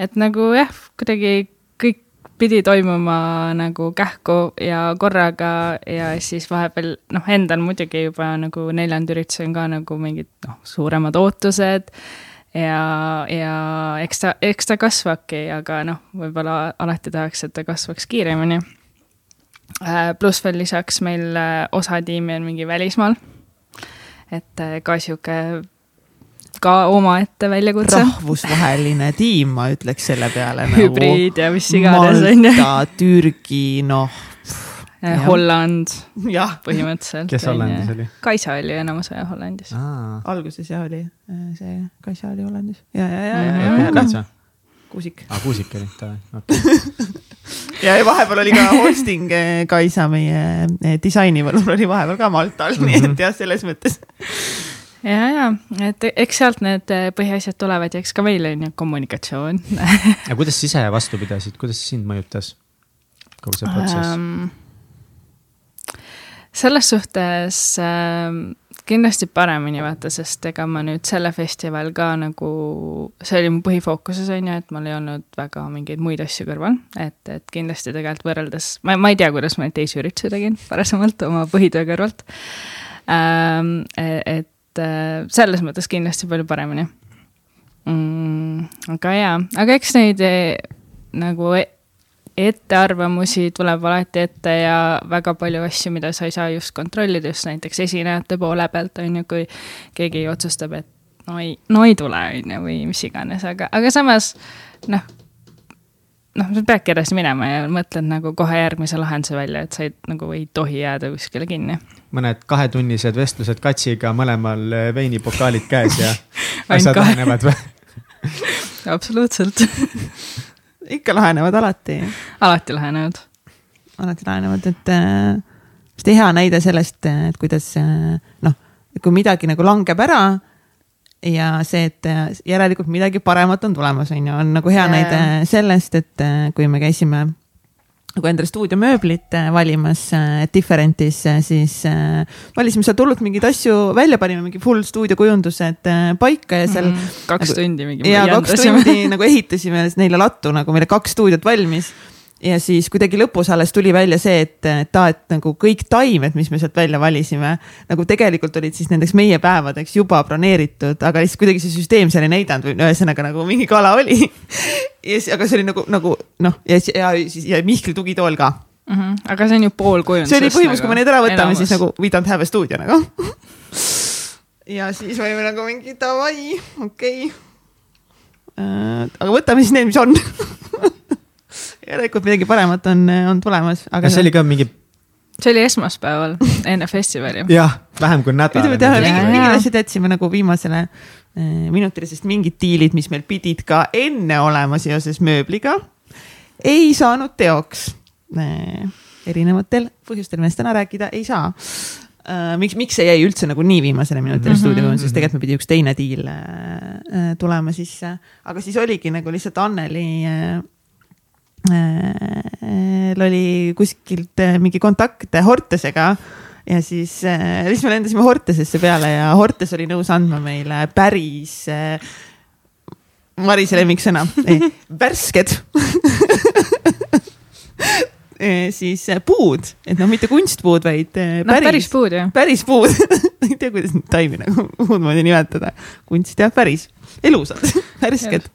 et nagu jah, kuidagi kõik pidi toimuma nagu kähku ja korraga ja siis vahepeal noh, endal muidugi juba nagu neljanda üritusel on ka nagu mingid noh, suuremad ootused ja, ja eks ta, eks ta kasvabki, aga noh, võib-olla alati tahaks, et ta kasvaks kiiremini. Äh, pluss veel lisaks meil äh, osa tiimi on mingi välismaal. et äh, ka sihuke, ka omaette väljakutse. rahvusvaheline tiim, ma ütleks selle peale nagu. hübriid ja mis iganes on ju. Malta, Türgi, noh. Holland, põhimõtteliselt. kes Hollandis oli? Kaisa oli enamus aja Hollandis. alguses jah oli see, Kaisa oli Hollandis ja, ja, ja, ja, ja, ja noh, Kuusik. aa, Kuusik oli, okei. ja vahepeal oli ka hosting eh, Kaisa meie eh, disainivõlul oli vahepeal ka Maltal mm, -hmm. nii et mhm. jah, selles mõttes ja, ja, et eks sealt need eh, põhiasjad tulevad ja eks ka meil on ju kommunikatsioon aga kuidas sa ise vastu pidasid, kuidas sind mõjutas kogu see protsess um,? Selles suhtes äh, kindlasti paremini vaata, sest ega ma nüüd selle festival ka nagu, see oli mu põhifookuses on ju, et mul ei olnud väga mingeid muid asju kõrval, et, et kindlasti tegelikult võrreldes, ma, ma ei tea, kuidas ma neid teisi üritusi tegin varasemalt oma põhitöö kõrvalt ähm,. et äh, selles mõttes kindlasti palju paremini mm,. aga jaa, aga eks neid eh, nagu ettearvamusi tuleb alati ette ja väga palju asju, mida sa ei saa just kontrollida, just näiteks esinejate poole pealt, on ju, kui keegi otsustab, et no ei, no ei tule, on ju, või mis iganes, aga, aga samas noh, noh, sa peadki edasi minema ja mõtled nagu kohe järgmise lahenduse välja, et sa ei, nagu ei tohi jääda kuskile kinni. mõned kahetunnised vestlused katsiga, mõlemal veinipokaalid käes ja asjad lahenevad või? absoluutselt ikka lahenevad alati. alati lahenevad. alati lahenevad, et hästi äh, hea näide sellest, et kuidas äh, noh, kui midagi nagu langeb ära ja see, et äh, järelikult midagi paremat on tulemas, on ju, on nagu hea ja, näide sellest, et kui me käisime nagu endale stuudiomööblit äh, valimas äh, Differentis, äh, siis valisime sealt hullult mingeid asju välja, panime mingi full stuudiokujundused paika ja seal mm. kaks nagu, tundi mingi. ja kaks tundi nagu ehitasime neile lattu nagu meile kaks stuudiot valmis ja siis kuidagi lõpus alles tuli välja see, et, aa, et nagu kõik taimed, mis me sealt välja valisime, nagu tegelikult olid siis nendeks meie päevadeks juba broneeritud, aga lihtsalt kuidagi see süsteem seal ei näidanud või ühesõnaga nagu mingi kala oli ja siis, aga see oli nagu, nagu noh, ja, ja siis ja Mihkli tugitool ka mm. -hmm. aga see on ju pool kujundusest. see oli põhimõtteliselt nagu,, kui me need ära võtame, siis nagu we don't have a stuudio nagu ja siis me olime nagu mingi davai, okei okay. äh,. aga võtame siis need, mis on järelikult midagi paremat on, on tulemas. aga see oli ka mingi. see oli esmaspäeval enne festivali. jah, vähem kui nädal. ütleme, jah, mingid, asjad jätsime nagu viimasele eh, minutile, sest mingid diilid, mis meil pidid ka enne olema seoses mööbliga, ei saanud teoks. Eh, erinevatel põhjustel, millest täna rääkida ei saa uh,. miks, miks see jäi üldse nagu nii viimasele minutile mm -hmm. stuudios, sest tegelikult meil pidi üks teine diil tulema sisse, aga siis oligi nagu lihtsalt Anneli oli kuskilt äh, mingi kontakt Hortesega ja siis, äh, siis me lendasime Hortesesse peale ja Hortes oli nõus andma meile päris Marise lemmiksõna, värsked. Siis puud, et noh, mitte kunstpuud, vaid päris no,, päris puud jah. päris puud. Ei tea, kuidas neid taimi nagu muud moodi nimetada, kunst ja päris, elusad, värsked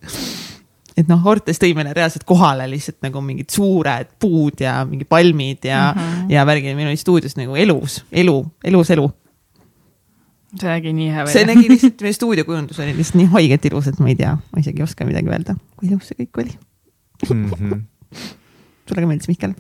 et noh, Hortes tõi meile reaalselt kohale lihtsalt nagu mingid suured puud ja mingi palmid ja mm, -hmm. ja värgid, meil oli stuudios nagu elus, elu, elus elu. see nägi nii hea välja. see nägi lihtsalt, meie stuudiokujundus oli lihtsalt nii haigelt ilus, et ma ei tea, ma isegi ei oska midagi öelda, kui ilus see kõik oli mm. -hmm. sulle ka meeldis, Mihkel?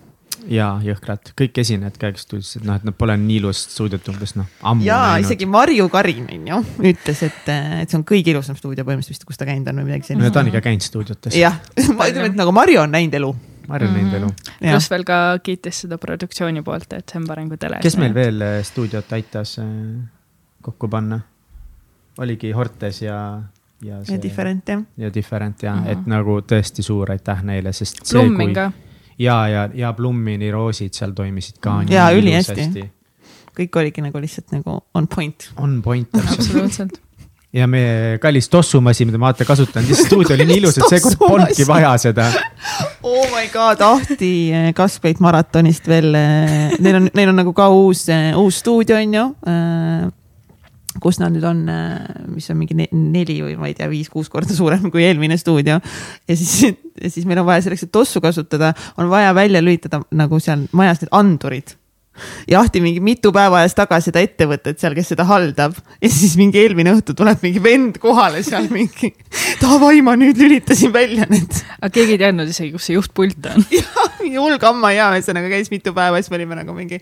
Ja jõhkralt, kõik esinejad ka, kes tulid, et noh, et nad pole nii ilusat stuudiot umbes noh, ammu ja näinud. isegi Marju Karin on ju, ütles, et, et see on kõige ilusam stuudio põhimõtteliselt vist, kus ta käinud on või midagi sellist. no ta on ikka käinud stuudiotes. jah, ma ütlen, et nagu Marju on näinud elu. Marju on näinud elu. Mhm. pluss veel ka kiitis seda produktsiooni poolt, et see on parem kui teles. kes meil veel äh, stuudiot aitas äh, kokku panna? oligi Hortes ja ja see. ja Different jah. ja Different jah mm, -hmm. et nagu tõesti suur aitäh neile, sest. Blummin ka ja, ja, ja Plummini roosid seal toimisid ka. ja ülihästi. kõik oligi nagu lihtsalt nagu on point. On point täpselt ja meie kallis tossumasin, mida ma vaata kasutan, lihtsalt stuudio oli nii ilus, et seekord polnudki vaja seda. Oh my god, Ahti eh, Kaspeit maratonist veel, eh, neil on, neil on nagu ka uus, eh, uus stuudio on ju kus nad nüüd on, äh, mis on mingi neli või ma ei tea, viis-kuus korda suurem kui eelmine stuudio. ja siis, siis meil on vaja selleks, et tossu kasutada, on vaja välja lülitada nagu seal majas need andurid ja Ahti mingi mitu päeva ajas tagasi seda ettevõtet seal, kes seda haldab ja siis mingi eelmine õhtu tuleb mingi vend kohale seal mingi. davai, ma nüüd lülitasin välja need. aga keegi ei teadnud isegi, kus see juhtpult on. jah, mingi hull kamma ja ühesõnaga käis mitu päeva, siis me olime nagu mingi,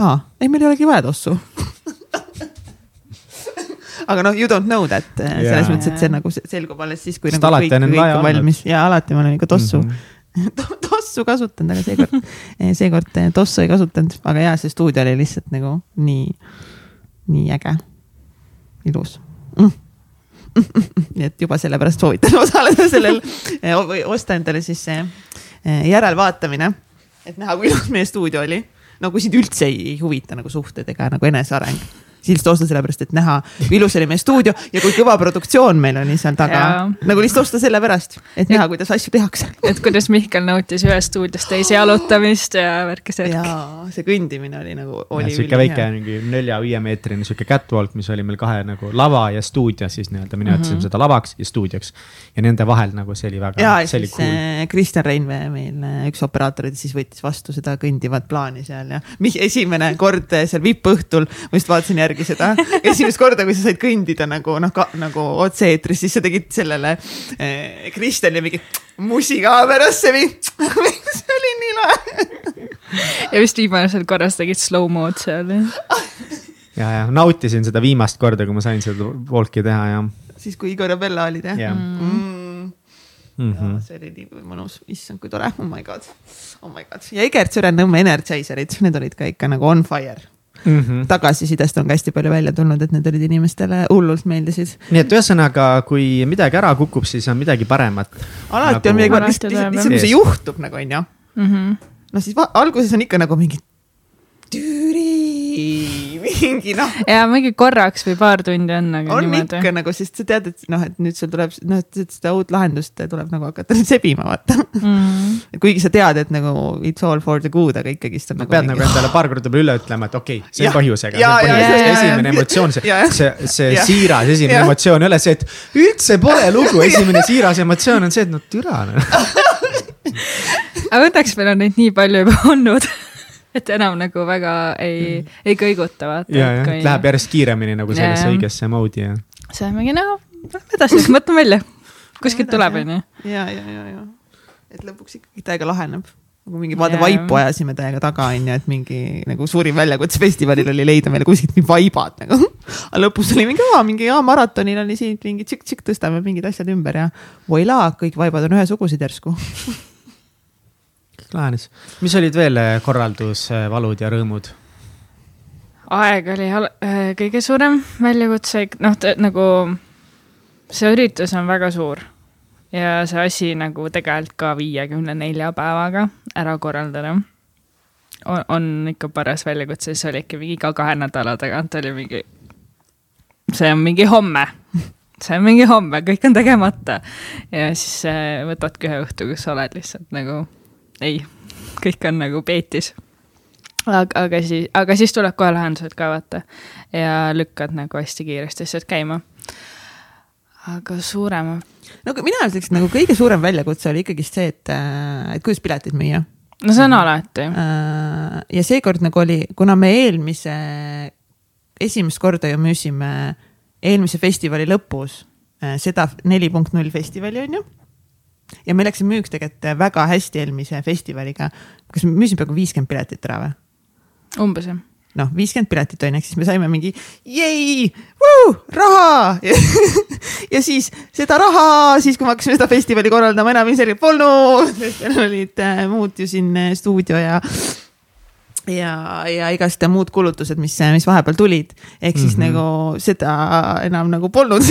aa, ei, meil ei olegi vaja tossu aga noh, you don't know that yeah. selles mõttes, et see nagu selgub alles siis, kui Sest nagu kõik, kõik on valmis ja alati ma olen ikka tossu mm. -hmm. tossu kasutanud, aga seekord, seekord eh, tossu ei kasutanud, aga jaa, see stuudio oli lihtsalt nagu nii, nii äge, ilus mm nii et juba sellepärast soovitan osaleda sellel eh, või osta endale siis see eh, järelvaatamine, et näha, kui ilus meie stuudio oli. no kui sind üldse ei huvita nagu suhted ega nagu eneseareng lihtsalt osta sellepärast, et näha, kui ilus oli meie stuudio ja kui kõva produktsioon meil oli seal taga. nagu lihtsalt osta sellepärast, et näha, kuidas asju tehakse. et kuidas Mihkel nautis ühest stuudiost teise jalutamist ja värki see. jaa, see kõndimine oli nagu. sihuke väike mingi nelja-viiemeetrine sihuke catwalk, mis oli meil kahe nagu lava ja stuudio siis nii-öelda, me nimetasime mm -hmm. seda lavaks ja stuudioks. ja nende vahel nagu see oli väga. ja siis cool. Eh, Kristjan Reinvee, meil eh, üks operaatorid, siis võttis vastu seda kõndivat plaani seal ja esimene kord eh, seal vippõhtul ma just vaatasin järgi järgi seda. esimest korda, kui sa said kõndida nagu noh, nagu otse-eetris, siis sa tegid sellele eh, Kristjanile mingi musikaamerasse see oli nii lahe. ja vist viimasel korras tegid slow-mo'd seal. ja, ja nautisin seda viimast korda, kui ma sain seda walk'i teha ja. siis, kui Igor ja Bella olid jah yeah. mm.? Mm -hmm. Ja, see oli nii mõnus, issand, kui tore, oh my god, oh my god ja Egert Süren Nõmme Energizerid, need olid ka ikka nagu on fire mm -hmm. tagasisidest on ka hästi palju välja tulnud, et need olid inimestele hullult meeldisid. nii et ühesõnaga, kui midagi ära kukub, siis on midagi paremat. alati nagu... on midagi paremat, lihtsalt, lihtsalt, lihtsalt see juhtub nagu on ju mm. -hmm noh, siis alguses on ikka nagu mingi Türi, mingi noh ja mingi korraks või paar tundi on nagu on niimoodi ikka. nagu, sest sa tead, et noh, et nüüd sul tuleb noh, et seda uut lahendust tuleb nagu hakata nüüd sebima, vaata. Mm. kuigi sa tead, et nagu it's all for the good, aga ikkagist on no, nagu. pead nagu endale paar korda üle ütlema, et okei okay,, see Jah. põhjusega. Ja, ja, ja, ja, esimene emotsioon, see see, see Ja. siiras esimene Ja. emotsioon ei ole see, et üldse pole lugu, esimene siiras emotsioon on see, et no türa noh. aga õnneks meil on neid nii palju juba olnud, et enam nagu väga ei mm., ei kõiguta, vaata. ja, ja läheb järjest kiiremini nagu sellesse Jaa. õigesse mode'i ja. siis olemegi no, lähme edasi, mõtleme välja, kuskilt tuleb, onju. ja, ja, ja, ja, et lõpuks ikkagi täiega laheneb nagu mingi vaata Jaa. vaipu ajasime täiega taga onju, et mingi nagu suurim väljakutse festivalil oli leida meile kuskilt mingi vaibad nagu. aga lõpus oli mingi, mingi jaa, maratonil oli siin mingi tšikk-tšikk, tõstame mingid asjad ümber ja voilaa, kõik vaibad on ühesugused järsku. lahenes. mis olid veel eh, korraldusvalud ja rõõmud? aeg oli äh, kõige suurem väljakutse, noh, nagu see üritus on väga suur ja see asi nagu tegelikult ka viiekümne nelja päevaga ära korraldada on, on ikka paras väljakutse, siis olidki mingi iga kahe nädala tagant oli mingi, see on mingi homme, see on mingi homme, kõik on tegemata ja siis äh, võtadki ühe õhtu, kus oled lihtsalt nagu ei, kõik on nagu peetis aga, aga siis, aga siis tuleb kohe lahendused ka vaata ja lükkad nagu hästi kiiresti asjad käima. aga suurema, no mina ütleks nagu kõige suurem väljakutse oli ikkagist see, et, et kuidas pileteid müüa. no see on alati. Äh, ja seekord nagu oli, kuna me eelmise, esimest korda ju müüsime eelmise festivali lõpus äh, seda neli punkt null festivali on ju. Ja meil läks see müük tegelikult väga hästi eelmise festivaliga. kas me müüsime peaaegu viiskümmend piletit ära või? umbes jah. noh, viiskümmend piletit on ju, ehk siis me saime mingi jei, raha ja siis seda raha, siis kui me hakkasime seda festivali korraldama, enam ilmselgelt polnud, sest meil olid äh, muud ju siin äh, stuudio ja ja, ja igast muud kulutused, mis, mis vahepeal tulid, ehk siis mm. -hmm. nagu seda enam nagu polnud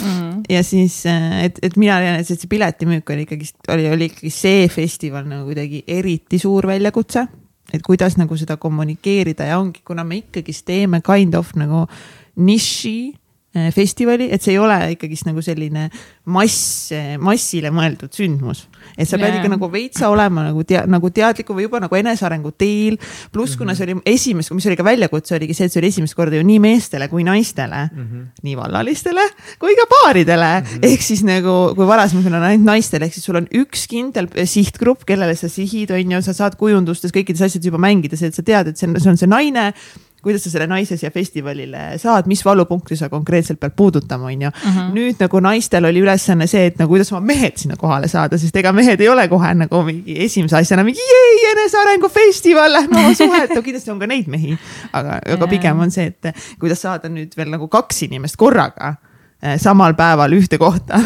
Mm. ja siis, et, et mina tean, et see piletimüük oli ikkagi, oli, oli ikkagi see festival nagu kuidagi eriti suur väljakutse. et kuidas nagu seda kommunikeerida ja ongi, kuna me ikkagist teeme kind of nagu niši festivali, et see ei ole ikkagist nagu selline mass, massile mõeldud sündmus. et sa pead ikka nagu veitsa olema nagu tea-, nagu teadliku või juba nagu enesearengu teel. pluss, kuna see oli esimest, mis oli ka väljakutse, oligi see, et see oli esimest korda ju nii meestele kui naistele mm, -hmm. nii vallalistele kui ka paaridele mm. -hmm. ehk siis nagu, kui varasemalt on ainult naistele, ehk siis sul on üks kindel sihtgrupp, kellele sa sihid, on ju, sa saad kujundustes kõikides asjades juba mängida, see, et sa tead, et see on, see on see naine kuidas sa selle naise siia festivalile saad, mis valupunkti sa konkreetselt pead puudutama, on ju. nüüd nagu naistel oli ülesanne see, et nagu kuidas oma mehed sinna kohale saada, sest ega mehed ei ole kohe nagu mingi esimese asjana mingi jei, enesearengu festival, lähme oma suhet, no kindlasti on ka neid mehi. aga, aga pigem on see, et kuidas saada nüüd veel nagu kaks inimest korraga eh, samal päeval ühte kohta.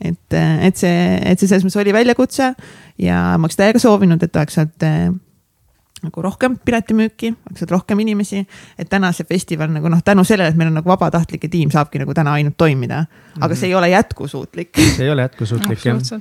et, et see, et see selles mõttes oli väljakutse ja ma oleks täiega soovinud, et oleks eh, nagu rohkem piletimüüki, oleks rohkem inimesi, et täna see festival nagu noh, tänu sellele, et meil on nagu vabatahtlike tiim, saabki nagu täna ainult toimida, aga see ei ole jätkusuutlik. see ei ole jätkusuutlik jah.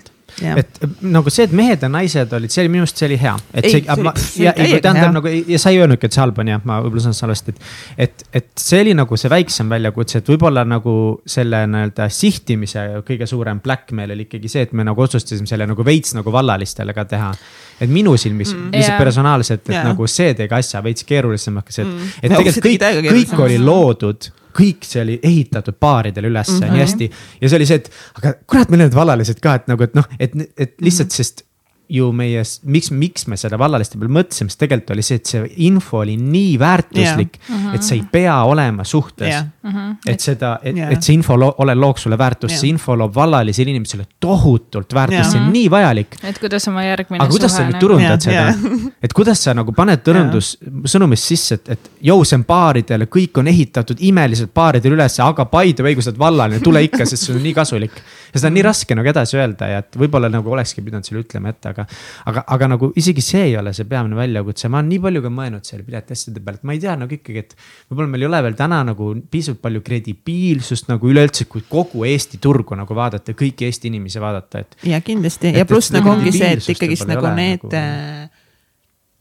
Et nagu see, et mehed ja naised olid, see oli minu arust, see oli hea. et see, ma, ja, ja tähendab nagu ja sa ei öelnudki, et see halb on jah, ma võib-olla saan salvestada, et. et, et see oli nagu see väiksem väljakutse, et võib-olla nagu selle nii-öelda sihtimise kõige suurem blackmail oli ikkagi see, et me nagu otsustasime selle nagu veits nagu vallalistele ka teha. et minu silmis mm. lihtsalt Jaa. personaalselt, et Jaa. nagu see tegi asja veits keerulisemaks, et mm., et tegelikult kõik kõik oli loodud kõik see oli ehitatud paaridele üles mm -hmm. Mhm. nii hästi ja see oli see, et aga kurat, meil on need vallalised ka, et nagu, et noh, et, et lihtsalt mm, -hmm. sest ju meie, miks, miks me seda vallaliste peale mõtlesime, sest tegelikult oli see, et see info oli nii väärtuslik yeah., et see ei pea olema suhtes jah, et seda, et yeah., et see info lo ole looks sulle väärtust Jaa. see info loob vallalisele inimesele tohutult väärtust Jaa. see on nii vajalik. et kuidas oma järgmine aga kuidas sa nüüd nagu- turundad Jaa, seda, et kuidas sa nagu paned tõrundus sõnumist sisse, et, et jõu, see on baaridele, kõik on ehitatud imeliselt baaridele ülesse, aga by the way, kui sa oled vallaline, tule ikka, sest see on nii kasulik. ja seda on nii raske nagu edasi öelda ja et võib-olla nagu olekski pidanud selle ütlema ette, aga, aga, aga nagu isegi see ei ole see peamine väljakutse, ma olen nii palju ka mõelnud selle piletiasjade peale, et ma ei tea nagu ikkagi, et võib-olla meil ei ole veel täna nagu piisavalt palju kredibiilsust nagu üleüldse, kui kogu Eesti turgu nagu vaadata, kõiki Eesti inimesi vaadata, et ja kindlasti Et- ja pluss nagu ongi see, et ikkagist nagu need nagu- äh,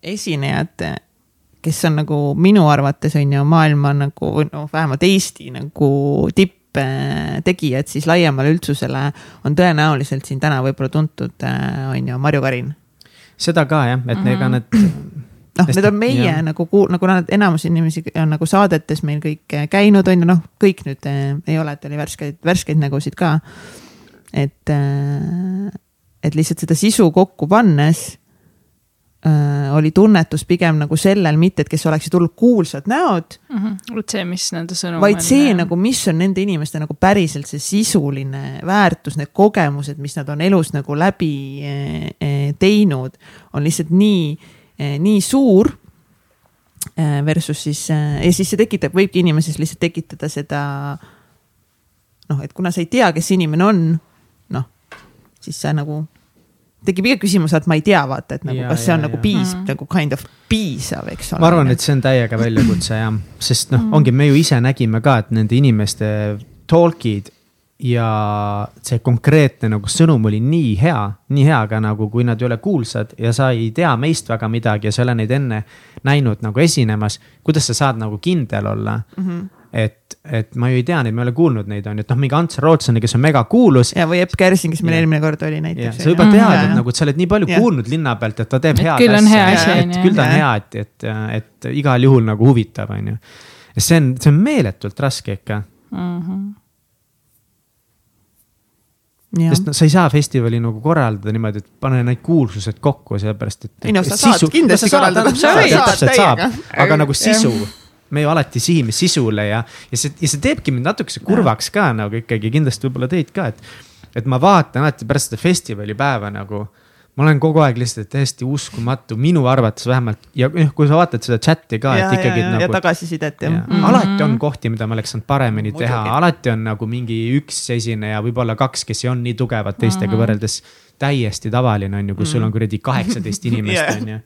esinejad, kes on nagu minu arvates on ju maailma nagu või noh, vähemalt Eesti nagu tipptegijad, siis laiemale üldsusele on tõenäoliselt siin täna võib-olla tuntud, äh, on ju Marju Karin. seda ka jah, et mm -hmm. ega need noh, need on meie ja. nagu kuul-, nagu nad enamus inimesi on nagu saadetes meil kõik käinud, on ju, noh, kõik nüüd äh, ei ole, et oli värskeid, värskeid nägusid ka. et äh,, et lihtsalt seda sisu kokku pannes äh, oli tunnetus pigem nagu sellel, mitte et kes oleksid hullult kuulsad näod mm. -hmm. vot see, mis nende sõnum vaid on. vaid see nagu, mis on nende inimeste nagu päriselt see sisuline väärtus, need kogemused, mis nad on elus nagu läbi eh, eh, teinud, on lihtsalt nii eh,, nii suur eh,. Versus siis eh, ja siis see tekitab, võibki inimeses lihtsalt tekitada seda noh, et kuna sa ei tea, kes inimene on, noh, siis sa nagu tekib iga küsimus, et ma ei tea, vaata, et nagu, kas see on ja, nagu piis mm, nagu kind of piisav, eks ole. ma arvan, et see on täiega väljakutse jah, sest noh mm ongi, me ju ise nägime ka, et nende inimeste talk'id ja see konkreetne nagu sõnum oli nii hea, nii hea, aga nagu kui nad ei ole kuulsad ja sa ei tea meist väga midagi ja sa ei ole neid enne näinud nagu esinemas, kuidas sa saad nagu kindel olla mm. -hmm et, et ma ju ei tea neid, ma ei ole kuulnud neid, on ju, et noh, mingi Ants Rootsoni, kes on megakuulus. ja, või Epp Kärsing, kes meil ja. eelmine kord oli näiteks. sa juba tead, et nagu, et sa oled nii palju ja. kuulnud linna pealt, et ta teeb head asja. et küll ta on hea, et, et, et igal juhul nagu huvitav, on ju. ja see on, see on meeletult raske ikka mm. -hmm. Ja. sest no sa ei saa festivali nagu korraldada niimoodi, et pane need kuulsused kokku, sellepärast et. ei no sa saad sisu, kindlasti korraldada. täpselt saab, aga nagu sisu me ju alati sihime sisule ja, ja see, ja see teebki mind natukese kurvaks ka nagu ikkagi kindlasti võib-olla teid ka, et. et ma vaatan alati pärast seda festivalipäeva nagu, ma olen kogu aeg lihtsalt täiesti uskumatu, minu arvates vähemalt ja noh, kui sa vaatad seda chat'i ka, et ikkagi. Ja, nagu, ja tagasisidet jah. Ja. Mm -hmm. alati on kohti, mida ma oleks saanud paremini Muidugi. teha, alati on nagu mingi üks esineja, võib-olla kaks, kes ei olnud nii tugevad teistega mm -hmm. võrreldes täiesti tavaline on ju, mm. sul on kuradi kaheksateist inimest yeah. on ju.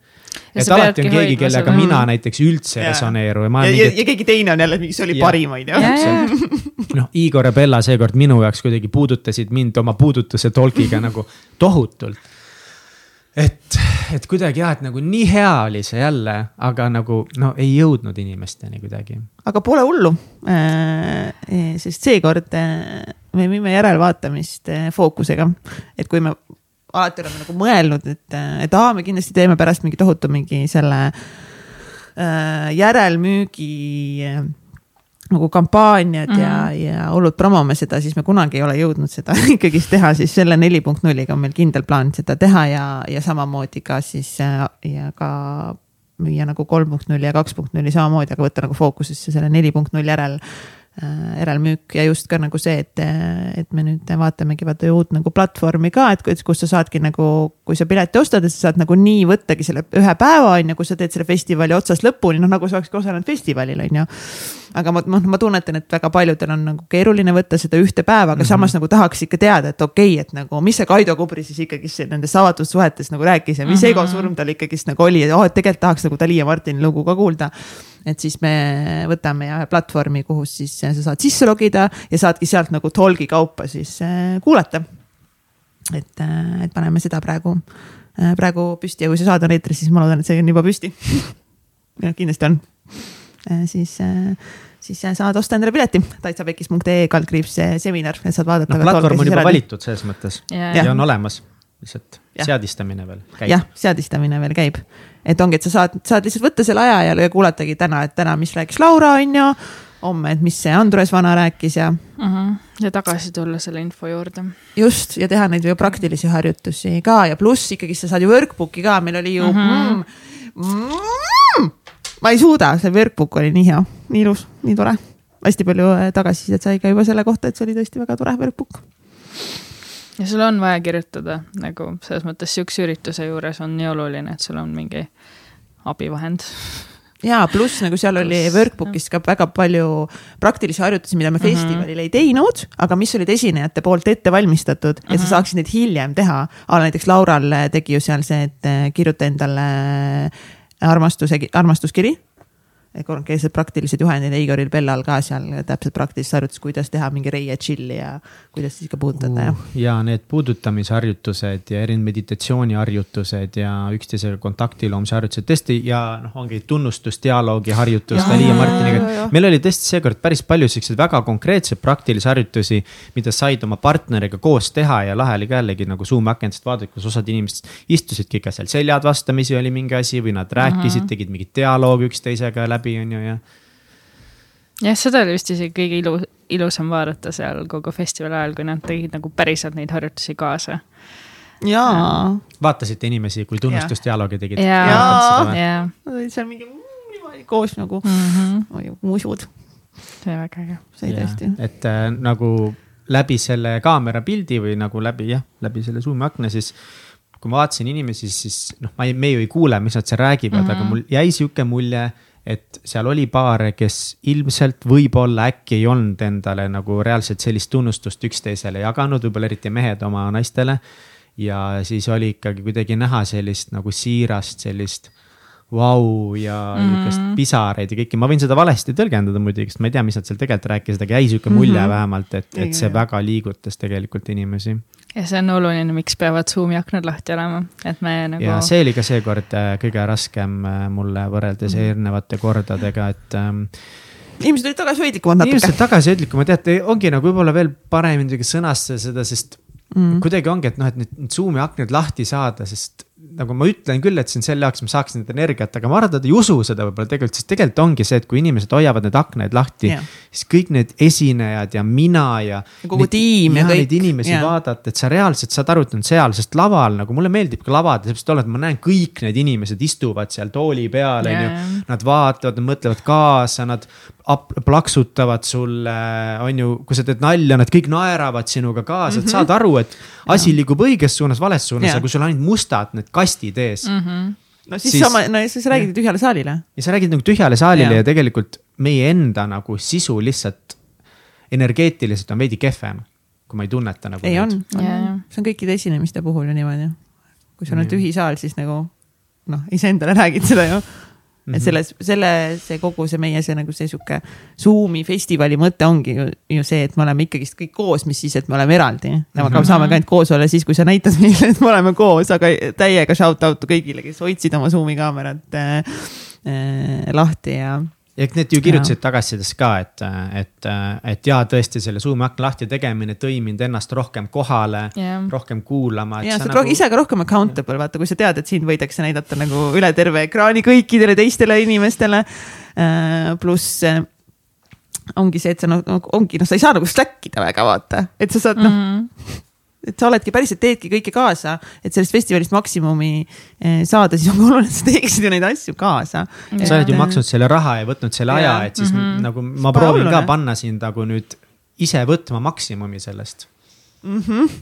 et alati on keegi, kellega mm. mina näiteks üldse yeah. resoneeru ja ma. ja, ja, ja keegi teine on jälle mingi, see oli yeah. parim, on ju. noh, Igor ja Bella seekord minu jaoks kuidagi puudutasid mind oma puudutuse tolkiga nagu tohutult et, et kuidagi jah, et nagu nii hea oli see jälle, aga nagu no ei jõudnud inimesteni kuidagi. aga pole hullu, äh, sest seekord äh, me viime järelvaatamist äh, fookusega, et kui me alati oleme nagu mõelnud, et, et aa, me kindlasti teeme pärast mingi tohutu mingi selle järelmüügi nagu kampaaniad mm -hmm. ja, mhm. ja hullult promome seda, siis me kunagi ei ole jõudnud seda ikkagist teha, siis selle neli punkt nulliga on meil kindel plaan seda teha ja, ja samamoodi ka siis äh, ja ka müüa nagu kolm punkt nulli ja kaks punkt nulli samamoodi, aga võtta nagu fookusesse selle neli punkt null järel järelmüük ja just ka nagu see, et, et me nüüd vaatamegi vaata uut nagu platvormi ka, et kus sa saadki nagu, kui sa pileti ostad, et sa saad nagu nii võttagi selle ühe päeva on ju, kus sa teed selle festivali otsast lõpuni, noh nagu sa olekski osalenud festivalil on ju. aga ma, noh, ma tunnetan, et väga paljudel on nagu keeruline võtta seda ühte päeva, aga mm -hmm. samas nagu tahaks ikka teada, et okei okay,, et nagu, mis see Kaido Kubri siis ikkagi nendes avatud suhetes nagu rääkis ja mis mm -hmm. egosurm tal ikkagist nagu oli, et oh, et tegelikult tahaks nagu Dali ja Martini lugu ka kuulda et siis me võtame ja platvormi, kuhu siis sa saad sisse logida ja saadki sealt nagu tolgi kaupa siis äh, kuulata. et, äh, et paneme seda praegu, praegu püsti ja kui see saade on eetris, siis ma loodan, et see on juba püsti jah, kindlasti on. siis siis saad osta endale pileti taitsapekis.ee kaldkriips seminar, et saad vaadata. noh, platvorm on juba valitud selles mõttes ja, ja. ja on olemas, lihtsalt seadistamine veel käib. jah, seadistamine veel käib et ongi, et sa saad, saad lihtsalt võtta selle aja ja kuulatagi täna, et täna, mis rääkis Laura, on ju. homme, et mis see Andres Vana rääkis ja uh. Mhm. -huh. ja tagasi tulla selle info juurde. just ja teha neid ju praktilisi harjutusi ka ja pluss ikkagi sa saad ju workbook'i ka, meil oli ju uh. -huh. Mm, mm, ma ei suuda, see workbook oli nii hea, nii ilus, nii tore. hästi palju äh, tagasisidet sai ka juba selle kohta, et see oli tõesti väga tore workbook ja sul on vaja kirjutada nagu selles mõttes sihukese ürituse juures on nii oluline, et sul on mingi abivahend ja pluss nagu seal plus, oli workbook'is ka väga palju praktilisi harjutusi, mida me mm -hmm. festivalil ei teinud, aga mis olid esinejate poolt ette valmistatud mm -hmm. ja sa mhm. saaksid neid hiljem teha. näiteks Laural tegi ju seal see, et kirjuta endale armastuse, armastuskiri konkreetsed praktilised juhendid ja Igoril Bellal ka seal täpselt praktilised harjutused, kuidas teha mingi reie chill'i ja kuidas siis ikka puudutada ja uh,. ja need puudutamisharjutused ja erinevad meditatsiooniharjutused ja üksteisega kontakti loomise harjutused tõesti ja noh, ongi tunnustusdialoogi harjutus Dali ja Martiniga. meil oli tõesti seekord päris palju siukseid väga konkreetseid praktilisi harjutusi, mida said oma partneriga koos teha ja lahe oli ka jällegi nagu Zoom'i akendist vaadata, kus osad inimesed istusidki ikka seal seljad vastamisi oli mingi asi või nad rääkisid mm, -hmm. tegid mingit dialoogi üksteisega läbi läbi, on ju, ja. jah, seda oli vist isegi kõige ilu, ilusam vaadata seal kogu festivali ajal, kui nad tegid nagu päriselt neid harjutusi kaasa. jaa. vaatasite inimesi, kui tunnustusdialoogi tegid? jaa, jaa. seal mingi niimoodi koos nagu mm -hmm. musud. see oli väga äge. see oli tõesti. et äh, nagu läbi selle kaamera pildi või nagu läbi jah, läbi selle Zoom'i akna, siis kui ma vaatasin inimesi, siis noh, ma ei, me ju ei kuule, mis nad seal räägivad mm, -hmm. aga mul jäi sihuke mulje et seal oli paare, kes ilmselt võib-olla äkki ei olnud endale nagu reaalselt sellist tunnustust üksteisele jaganud, võib-olla eriti mehed oma naistele. ja siis oli ikkagi kuidagi näha sellist nagu siirast, sellist vau ja mm -hmm. niisugust pisaraid ja kõike, ma võin seda valesti tõlgendada muidugi, sest ma ei tea, mis nad seal tegelikult rääkisid, aga jäi sihuke mulje mm -hmm. vähemalt, et, et see väga liigutas tegelikult inimesi ja see on oluline, miks peavad Zoom'i aknad lahti olema, et me nagu. ja see oli ka seekord äh, kõige raskem äh, mulle võrreldes mm. eelnevate kordadega, et ähm, inimesed olid tagasihoidlikumad natuke. inimesed tagasihoidlikumad, teate, ongi nagu võib-olla veel paremini sõnastada seda, sest mm. kuidagi ongi, et noh, et need Zoom'i aknad lahti saada, sest nagu ma ütlen küll, et see on selle jaoks, ma saaks nüüd energiat, aga ma arvan, et nad ei usu seda võib-olla tegelikult, sest tegelikult ongi see, et kui inimesed hoiavad need aknaid lahti yeah., siis kõik need esinejad ja mina ja. kogu need, tiim ja, ja kõik. Neid inimesi yeah. vaadata, et sa reaalselt saad aru, et nad seal, sest laval nagu mulle meeldib ka lavad, sellepärast olla, et ma näen kõik need inimesed istuvad seal tooli peal, on ju. Nad vaatavad, nad mõtlevad kaasa, nad plaksutavad sulle, on ju, kui sa teed nalja, nad kõik naeravad sinuga kaasa mm, -hmm. et mhm. saad aru, et asi ja. liigub õiges suunas, vales suunas, aga kui sul on ainult mustad need kastid ees mm. -hmm. no siis, siis sama, no siis räägid tühjale saalile. ja sa räägid nagu tühjale saalile ja, ja tegelikult meie enda nagu sisu lihtsalt energeetiliselt on veidi kehvem, kui ma ei tunneta nagu. ei, on, on., see on kõikide esinemiste puhul ju niimoodi. kui sul on tühi saal, siis nagu noh, iseendale räägid seda ju Mm -hmm. et mhm. selles, selle, see kogu see meie see nagu see sihuke Zoom'i festivali mõte ongi ju, ju see, et me oleme ikkagist kõik koos, mis siis, et me oleme eraldi. aga mm -hmm. saame ka ainult koos olla siis, kui sa näitad meile, et me oleme koos, aga täiega shout out'u kõigile, kes hoidsid oma Zoom'i kaamerat äh, äh, lahti ja ja need ju kirjutasid tagasisides ka, et, et, et jaa, tõesti selle Zoom'i akna lahti tegemine tõi mind ennast rohkem kohale yeah., rohkem kuulama. ja sa oled nagu... ise ka rohkem accountable, vaata, kui sa tead, et sind võidakse näidata nagu üle terve ekraani kõikidele teistele inimestele. Äh, pluss äh, ongi see, et sa noh, ongi noh, sa ei saa nagu slack ida väga vaata, et sa saad noh mm -hmm et sa oledki päriselt teedki kõike kaasa, et sellest festivalist maksimumi eh, saada, siis on oluline, et sa teeksid ju neid asju kaasa. sa oled ju maksnud selle raha ja võtnud selle ja. aja, et siis mm -hmm. nagu ma Pole proovin oluline. ka panna sind nagu nüüd ise võtma maksimumi sellest mm. -hmm.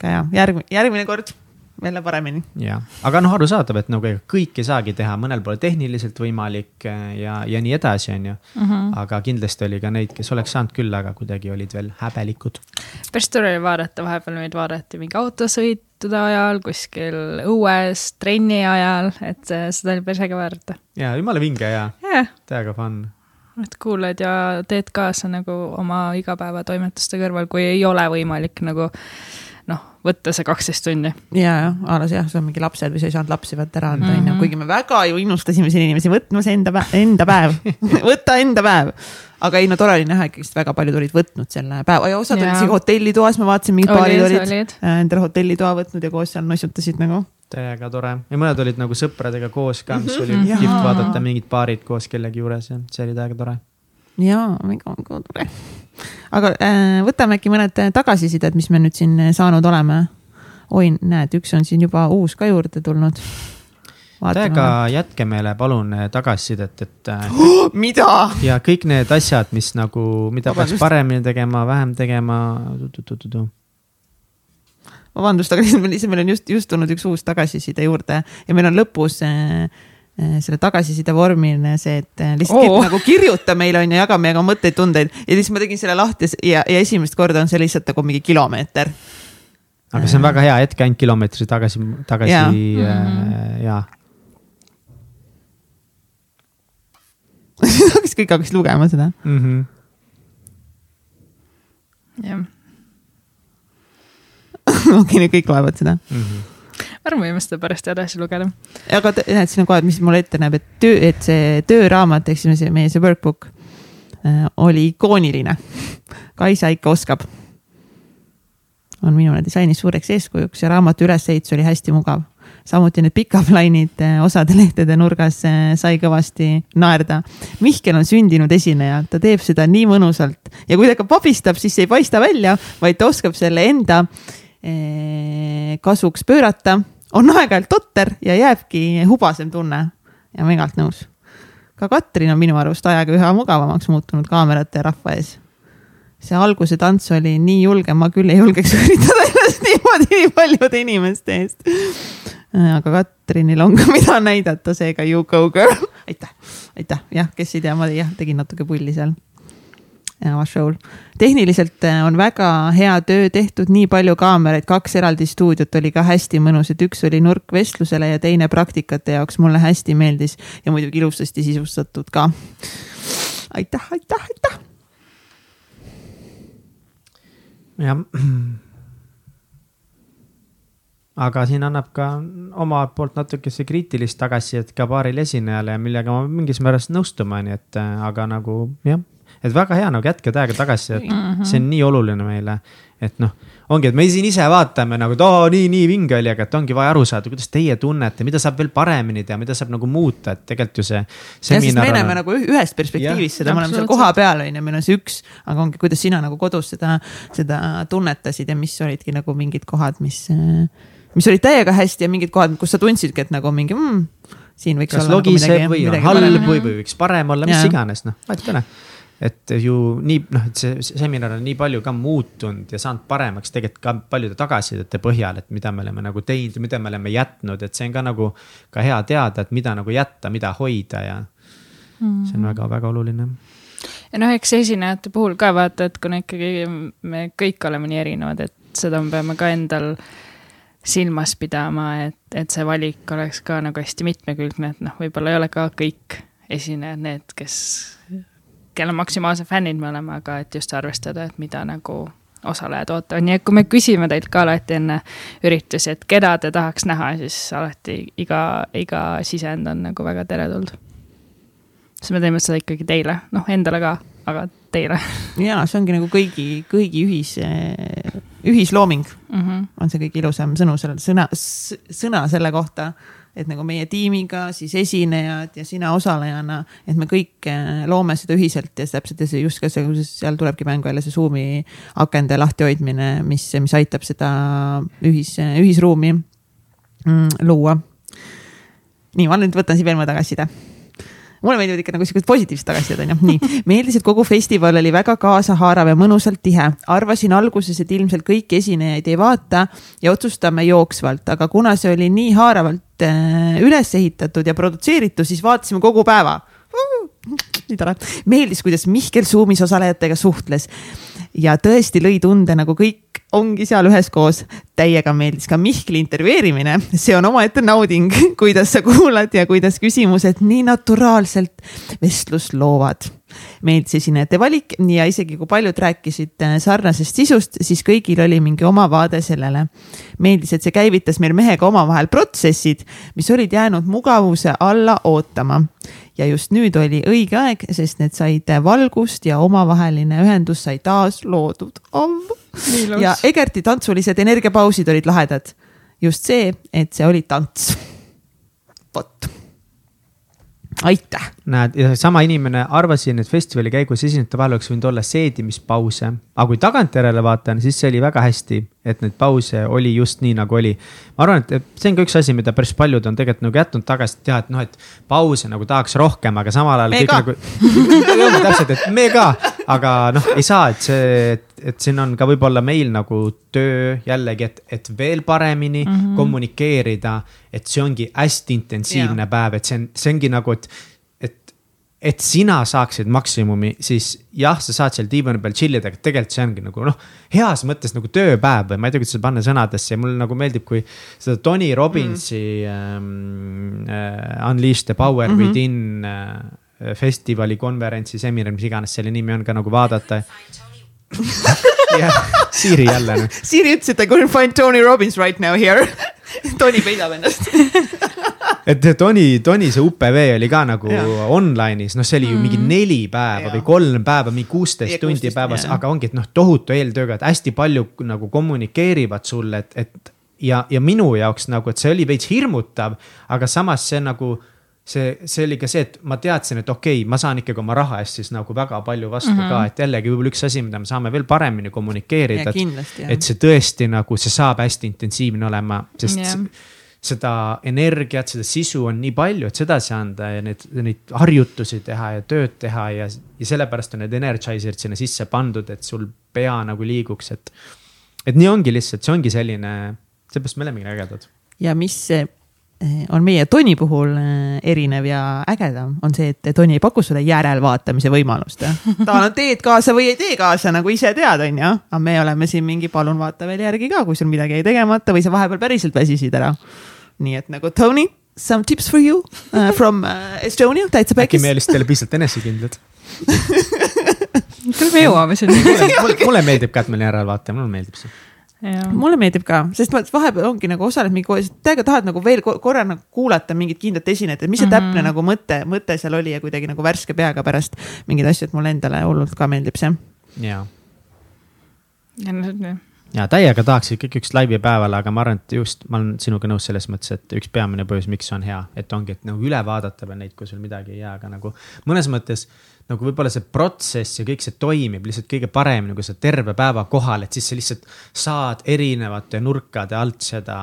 ka ja järgmine, järgmine kord jälle paremini. jah, aga noh, arusaadav, et nagu ega kõike ei saagi teha, mõnel pole tehniliselt võimalik äh, ja, ja nii edasi, on ju mm. -hmm. aga kindlasti oli ka neid, kes oleks saanud küll, aga kuidagi olid veel häbelikud. päris tore oli vaadata, vahepeal meid vaadati mingi autosõitude ajal, kuskil õues, trenni ajal, et äh, seda oli päris äge vaadata. ja jumala vinge ja yeah. täiega fun et kuulad ja teed kaasa nagu oma igapäevatoimetuste kõrval, kui ei ole võimalik nagu noh, võtta see kaksteist tundi. ja, ja, alles jah, sul on mingi lapsed või sa ei saanud lapsi võtta ära anda, onju, mhm. kuigi me väga ju innustasime siin inimesi võtma see enda päev, enda päev võta enda päev. aga ei no tore oli näha ikkagist, väga paljud olid võtnud selle päeva ja osad ja. olid isegi hotellitoas, ma vaatasin, mingid paarid olid, olid. Äh, endale hotellitoa võtnud ja koos seal nussutasid nagu täiega tore ja mõned olid nagu sõpradega koos ka, mis oli mm -hmm. kihvt vaadata, mingid paarid koos kellegi juures ja see oli täiega tore. jaa, väga tore aga äh, võtame äkki mõned äh, tagasisided, mis me nüüd siin äh, saanud oleme. oi, näed, üks on siin juba uus ka juurde tulnud. täiega jätke meile palun tagasisidet, et oh,. mida? ja kõik need asjad, mis nagu, mida Vabandust. peaks paremini tegema, vähem tegema. vabandust, aga lihtsalt meil on just, just tulnud üks uus tagasiside juurde ja meil on lõpus Äh, selle tagasiside vormiline see, et äh, lihtsalt oh. nagu kirjuta meile on ju, jaga meiega mõtteid, tundeid ja siis ma tegin selle lahti ja, ja esimest korda on see lihtsalt nagu mingi kilomeeter. aga see on väga hea hetk ainult kilomeetri tagasi, tagasi ja, äh, ja. siis hakkas kõik hakkasid lugema seda. mm. -hmm. jah, okei, nüüd kõik loevad seda. Mm -hmm. arvan, võime seda pärast edasi lugeda. aga näed, siin on kohe, mis mulle ette näeb, et töö, et see tööraamat, ehk siis see meie see workbook äh, oli ikooniline. Kaisa ikka oskab. on minule disainis suureks eeskujuks ja raamatu ülesehitus oli hästi mugav. samuti need pikaplaanid äh, osade lehtede nurgas äh, sai kõvasti naerda. Mihkel on sündinud esineja, ta teeb seda nii mõnusalt ja kui ta ka pabistab, siis ei paista välja, vaid ta oskab selle enda kasuks pöörata, on aeg-ajalt totter ja jääbki hubasem tunne ja ma igalt nõus. ka Katrin on minu arust ajaga üha mugavamaks muutunud kaamerate ja rahva ees. see alguse tants oli nii julge, ma küll ei julgeks üritada ennast niimoodi nii paljude inimeste eest. aga Katrinil on ka mida näidata, seega you go girl. aitäh, aitäh, jah, kes ei tea, ma jah tegin natuke pulli seal oma show'l. tehniliselt äh, on väga hea töö tehtud, nii palju kaameraid, kaks eraldi stuudiot oli ka hästi mõnus, et üks oli nurk vestlusele ja teine praktikate jaoks, mulle hästi meeldis ja muidugi ilusasti sisustatud ka. aitäh, aitäh, aitäh. jah. aga siin annab ka omalt poolt natukese kriitilist tagasisidet ka paarile esinejale, millega ma mingis määras nõustuma, nii et äh, aga nagu jah, et väga hea nagu jätke täiega tagasisidet mm, -hmm. see on nii oluline meile. et noh, ongi, et me siin ise vaatame nagu, et oo nii, nii vinge oli, aga et ongi vaja aru saada, kuidas teie tunnete, mida saab veel paremini teha, mida saab nagu muuta, et tegelikult ju see. ja sest me näeme nagu üh- ühest perspektiivist seda, me oleme seal kohapeal on ju, meil on see üks, aga ongi, kuidas sina nagu kodus seda, seda tunnetasid ja mis olidki nagu mingid kohad, mis, mis olid täiega hästi ja mingid kohad, kus sa tundsidki, et nagu mingi mm,. siin võiks kas olla logiseb nagu midagi, või on halb või, või võiks parem olla, mis Jaa. iganes, noh, vahet ei ole. Et ju nii, noh, et see seminar on nii palju ka muutunud ja saanud paremaks tegelikult ka paljude tagasisidete põhjal, et mida me oleme nagu teinud ja mida me oleme jätnud, et see on ka nagu ka hea teada, et mida nagu jätta, mida hoida ja Mm. see on väga-väga oluline. ja noh, eks esinejate puhul ka vaata, et kuna ikkagi me kõik oleme nii erinevad, et seda me peame ka endal silmas pidama, et, et see valik oleks ka nagu hästi mitmekülgne, et noh, võib-olla ei ole ka kõik esinejad need, kes, kelle maksimaalsed fännid me oleme, aga et just arvestada, et mida nagu osalejad ootavad, nii et kui me küsime teilt ka alati enne üritusi, et keda te tahaks näha, siis alati iga, iga sisend on nagu väga teretulnud. siis me teeme seda ikkagi teile, noh endale ka, aga teile ja see ongi nagu kõigi, kõigi ühis, ühislooming mm. -hmm. on see kõige ilusam sõnu selle sõna, sõna selle kohta, et nagu meie tiimiga, siis esinejad ja sina osalejana, et me kõik eh, loome seda ühiselt ja täpselt ja see just ka see, seal tulebki mängu jälle see Zoom'i akende lahtihoidmine, mis, mis aitab seda ühis, ühisruumi mm, luua. nii, ma nüüd võtan siin veel mõne tagasiside mulle meeldivad ikka nagu siuksed positiivsed tagasisidet onju, nii. meeldis, et kogu festival oli väga kaasahaarav ja mõnusalt tihe. arvasin alguses, et ilmselt kõiki esinejaid ei vaata ja otsustame jooksvalt, aga kuna see oli nii haaravalt äh, üles ehitatud ja produtseeritud, siis vaatasime kogu päeva. nii tore, meeldis, kuidas Mihkel Zoomis osalejatega suhtles ja tõesti lõi tunde nagu kõik ongi seal üheskoos. täiega meeldis ka Mihkli intervjueerimine, see on omaette nauding, kuidas sa kuulad ja kuidas küsimused nii naturaalselt vestlust loovad. meeldis esinejate valik ja isegi kui paljud rääkisid äh, sarnasest sisust, siis kõigil oli mingi oma vaade sellele. meeldis, et see käivitas meil mehega omavahel protsessid, mis olid jäänud mugavuse alla ootama ja just nüüd oli õige aeg, sest need said valgust ja omavaheline ühendus sai taas loodud oh.. ja Egerti tantsulised energiapausid olid lahedad. just see, et see oli tants. vot. aitäh. näed, ja sama inimene arvasin, et festivali käigus esinejate vahel oleks võinud olla seedimispause, aga kui tagantjärele vaatan, siis see oli väga hästi, et neid pause oli just nii, nagu oli. ma arvan, et see on ka üks asi, mida päris paljud on tegelikult nagu jätnud tagasi, et jah, et noh, et pause nagu tahaks rohkem, aga samal ajal Me ka. nagu. täpselt, et me ka, aga noh, ei saa, et see, et siin on ka võib-olla meil nagu töö jällegi, et, et veel paremini mm -hmm. kommunikeerida. et see ongi hästi intensiivne Jaa. päev, et see on, see ongi nagu, et, et, et sina saaksid maksimumi, siis jah, sa saad seal diivani peal chill ida, aga tegelikult see ongi nagu noh, heas mõttes nagu tööpäev või ma ei tea, kuidas seda panna sõnadesse ja mulle nagu meeldib, kui seda Tony Robbinsi mm. ähm, äh, Unleash the power mm -hmm. within äh, festivali, konverentsi, seminari, mis iganes selle nimi on ka nagu vaadata. jah, Siiri jälle. Siiri ütles, et I couldn't find Tony Robbins right now here. Tony peidab ennast. et Tony, Tony see UPV oli ka nagu ja. online'is, noh, see oli ju mingi neli päeva Jaa. või kolm päeva, mingi kuusteist Ja tundi 16, päevas, aga ongi, et noh, tohutu eeltööga, et hästi palju nagu kommunikeerivad sulle, et, et ja, ja minu jaoks nagu, et see oli veits hirmutav, aga samas see nagu see, see oli ka see, et ma teadsin, et okei okay,, ma saan ikkagi oma raha eest siis nagu väga palju vastu mm -hmm. ka, et jällegi võib-olla üks asi, mida me saame veel paremini kommunikeerida et see tõesti nagu, see saab hästi intensiivne olema, sest yeah. seda energiat, seda sisu on nii palju, et sedasi anda ja need, neid harjutusi teha ja tööd teha ja, ja sellepärast on need energizer'id sinna sisse pandud, et sul pea nagu liiguks, et. et nii ongi lihtsalt, see ongi selline, seepärast me olemegi ägedad. ja mis eh, on meie Toni puhul eh, erinev ja ägedam, on see, et Toni ei paku sulle järelvaatamise võimalust. ta on, teed kaasa või ei tee kaasa, nagu ise tead, on ju. aga me oleme siin mingi palun vaata veel järgi ka, kui sul midagi jäi tegemata või sa vahepeal päriselt väsisid ära. nii et nagu Tony, some tips for you uh, from uh, Estonia, täitsa äkki pekis me. lihtsalt ei ole piisavalt enesekindlad. küll me jõuame sinna. mulle, meeldib ka, et meil järelvaataja, mulle meeldib see. Mulle meeldib ka, sest ma vahepeal ongi nagu osaled mingi, täiega tahad nagu veel ko- korra nagu kuulata mingit kindlat esinejat, et mis see mm -hmm. täpne nagu mõte, mõte seal oli ja kuidagi nagu värske peaga pärast mingeid asju, et mulle endale hullult ka meeldib see. ja, jah, ja täiega tahaks ikkagi üks laivipäeval, aga ma arvan, et just ma olen sinuga nõus selles mõttes, et üks peamine põhjus, miks see on hea, et ongi, et nagu üle vaadata veel neid, kui sul midagi ei jää, aga nagu mõnes mõttes nagu võib-olla see protsess ja kõik see toimib lihtsalt kõige paremini, kui sa terve päeva kohal, et siis sa lihtsalt saad erinevate nurkade alt seda,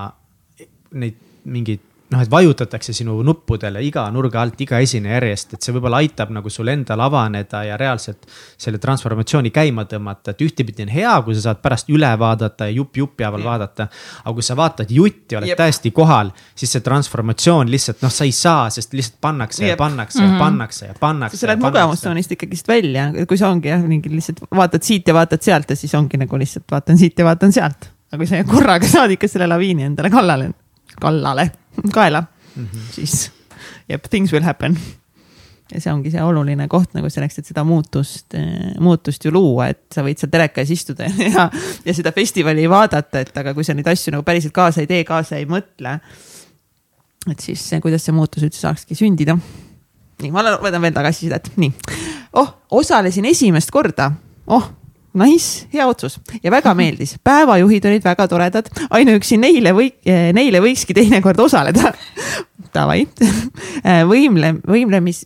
neid mingeid noh, et vajutatakse sinu nuppudele iga nurga alt iga esineja järjest, et see võib-olla aitab nagu sul endal avaneda ja reaalselt selle transformatsiooni käima tõmmata, et ühtepidi on hea, kui sa saad pärast üle vaadata ja jupp jupi haaval vaadata. aga kui sa vaatad jutti, oled Jep. täiesti kohal, siis see transformatsioon lihtsalt noh, sa ei saa, sest lihtsalt pannakse ja Jep. pannakse ja pannakse ja pannakse. sa lähed mugavustsoonist ikkagist välja, kui sa ongi jah, mingi lihtsalt vaatad siit ja vaatad sealt ja siis ongi nagu lihtsalt vaatan siit ja vaatan sealt. aga kui sa korraga saad ikka selle laviini endale kallale, kallale, kaela mm, -hmm. siis jep, things will happen. ja see ongi see oluline koht nagu selleks, et seda muutust, muutust ju luua, et sa võid seal teleka ees istuda ja, ja seda festivali vaadata, et aga kui sa neid asju nagu päriselt kaasa ei tee, kaasa ei mõtle. et siis kuidas see muutus üldse saakski sündida nii, ma võtan veel tagasisidet, nii. oh, osalesin esimest korda, oh, nice, hea otsus ja väga meeldis, päevajuhid olid väga toredad, ainuüksi neile või, neile võikski teinekord osaleda. Davai, võimle, võimlemis,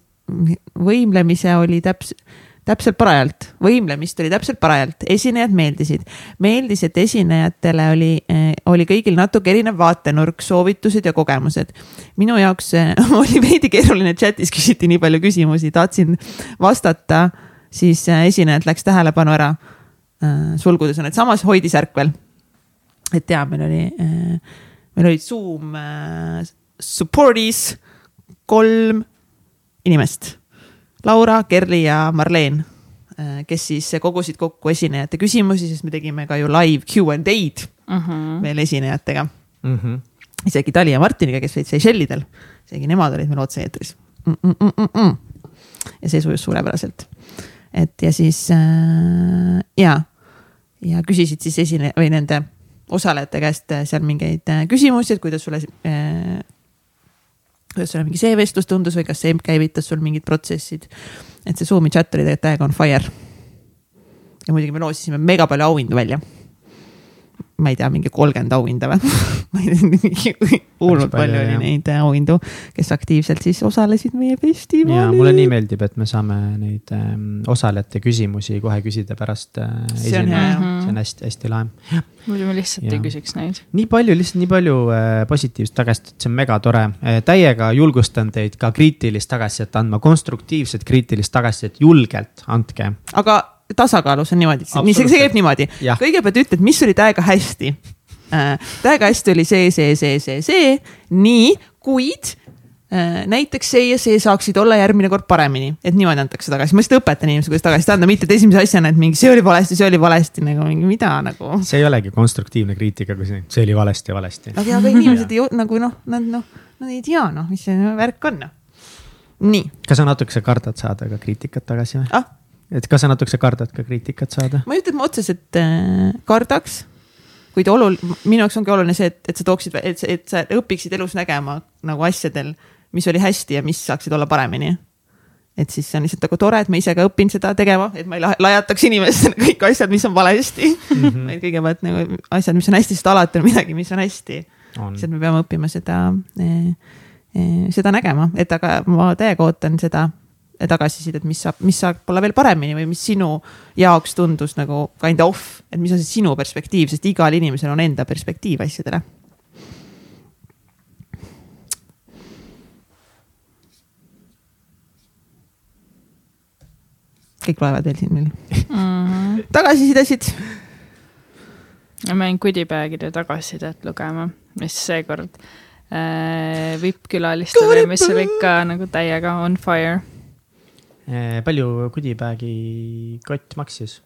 võimlemise oli täpselt täpselt parajalt, võimlemist oli täpselt parajalt, esinejad meeldisid. meeldis, et esinejatele oli eh,, oli kõigil natuke erinev vaatenurk, soovitused ja kogemused. minu jaoks eh, oli veidi keeruline, chatis küsiti nii palju küsimusi, tahtsin vastata, siis eh, esinejalt läks tähelepanu ära. Sulgudes on, et samas hoidis ärkvel. et ja meil oli, meil olid Zoom eh, support'is kolm inimest Laura, Kerli ja Marleen, kes siis kogusid kokku esinejate küsimusi, sest me tegime ka ju live Q and A-d veel esinejatega. mm. -hmm. isegi Tali ja Martiniga, kes olid Seychellidel, isegi nemad olid meil otse-eetris mm. -mm -mm -mm -mm. ja see sujus suurepäraselt. Et ja siis äh, ja, ja küsisid siis esine- või nende osalejate käest äh, seal mingeid äh, küsimusi, et kuidas sulle äh, kuidas sulle mingi see vestlus tundus või kas see käivitas sul mingid protsessid. et see Zoom'i chat oli tegelikult täiega on fire. ja muidugi me loosisime mega palju auhindu välja. Ma ei tea, mingi kolmkümmend auhinda või? ma ei tea, hullult palju, oli jah. neid auhindu, kes aktiivselt siis osalesid meie ja festivalil. mulle nii meeldib, et me saame neid ähm, osalejate küsimusi kohe küsida pärast äh, See on hea, esinemist jah.. see on hästi-hästi lahe. muidu me lihtsalt Jaa. ei küsiks neid. nii palju, lihtsalt nii palju äh, positiivset tagasisidet, see on mega tore äh,. täiega julgustan teid ka kriitilist tagasisidet andma, konstruktiivset kriitilist tagasisidet, julgelt andke. aga tasakaalus on niimoodi, nii see, käib niimoodi kõigepealt ütled, mis oli täiega hästi äh,. täiega hästi oli see, see, see, see, see, nii, kuid äh, näiteks see ja see saaksid olla järgmine kord paremini, et niimoodi antakse tagasi, ma lihtsalt õpetan inimesi, kuidas tagasisidet anda, mitte et esimese asjana, et mingi see oli valesti, see oli valesti nagu mingi mida nagu. see ei olegi konstruktiivne kriitika, kui see, see oli valesti ja valesti. aga, aga inimesed ei, nagu noh, nad noh, nad ei tea noh, mis see värk on. nii kas sa natukese kardad saada ka kriitikat tagasi või? ah, et kas sa natukese kardad ka kriitikat saada? ma ei ütle, et ma otseselt äh, kardaks, kuid olul-, minu jaoks ongi oluline see, et, et sa tooksid, et, et sa õpiksid elus nägema nagu asjadel, mis oli hästi ja mis saaksid olla paremini. et siis see on lihtsalt nagu tore, et ma ise ka õpin seda tegema, et ma ei la- lajataks inimestele kõik asjad, mis on valesti mm. -hmm. vaid kõigepealt nagu asjad, mis on hästi, sest alati on midagi, mis on hästi. lihtsalt me peame õppima seda eh, eh, seda nägema, et aga ma täiega ootan seda tagasisidet, mis saab, mis saab olla veel paremini või mis sinu jaoks tundus nagu kind of, et mis on see sinu perspektiiv, sest igal inimesel on enda perspektiiv asjadele. kõik loevad veel siin meil mm -hmm. tagasisidesid. ma jäin goodiebag'ide tagasisidet lugema, mis seekord äh, vipp-külalistele, mis oli ikka nagu täiega on fire. Eh, palju goodiebag'i kott maksis?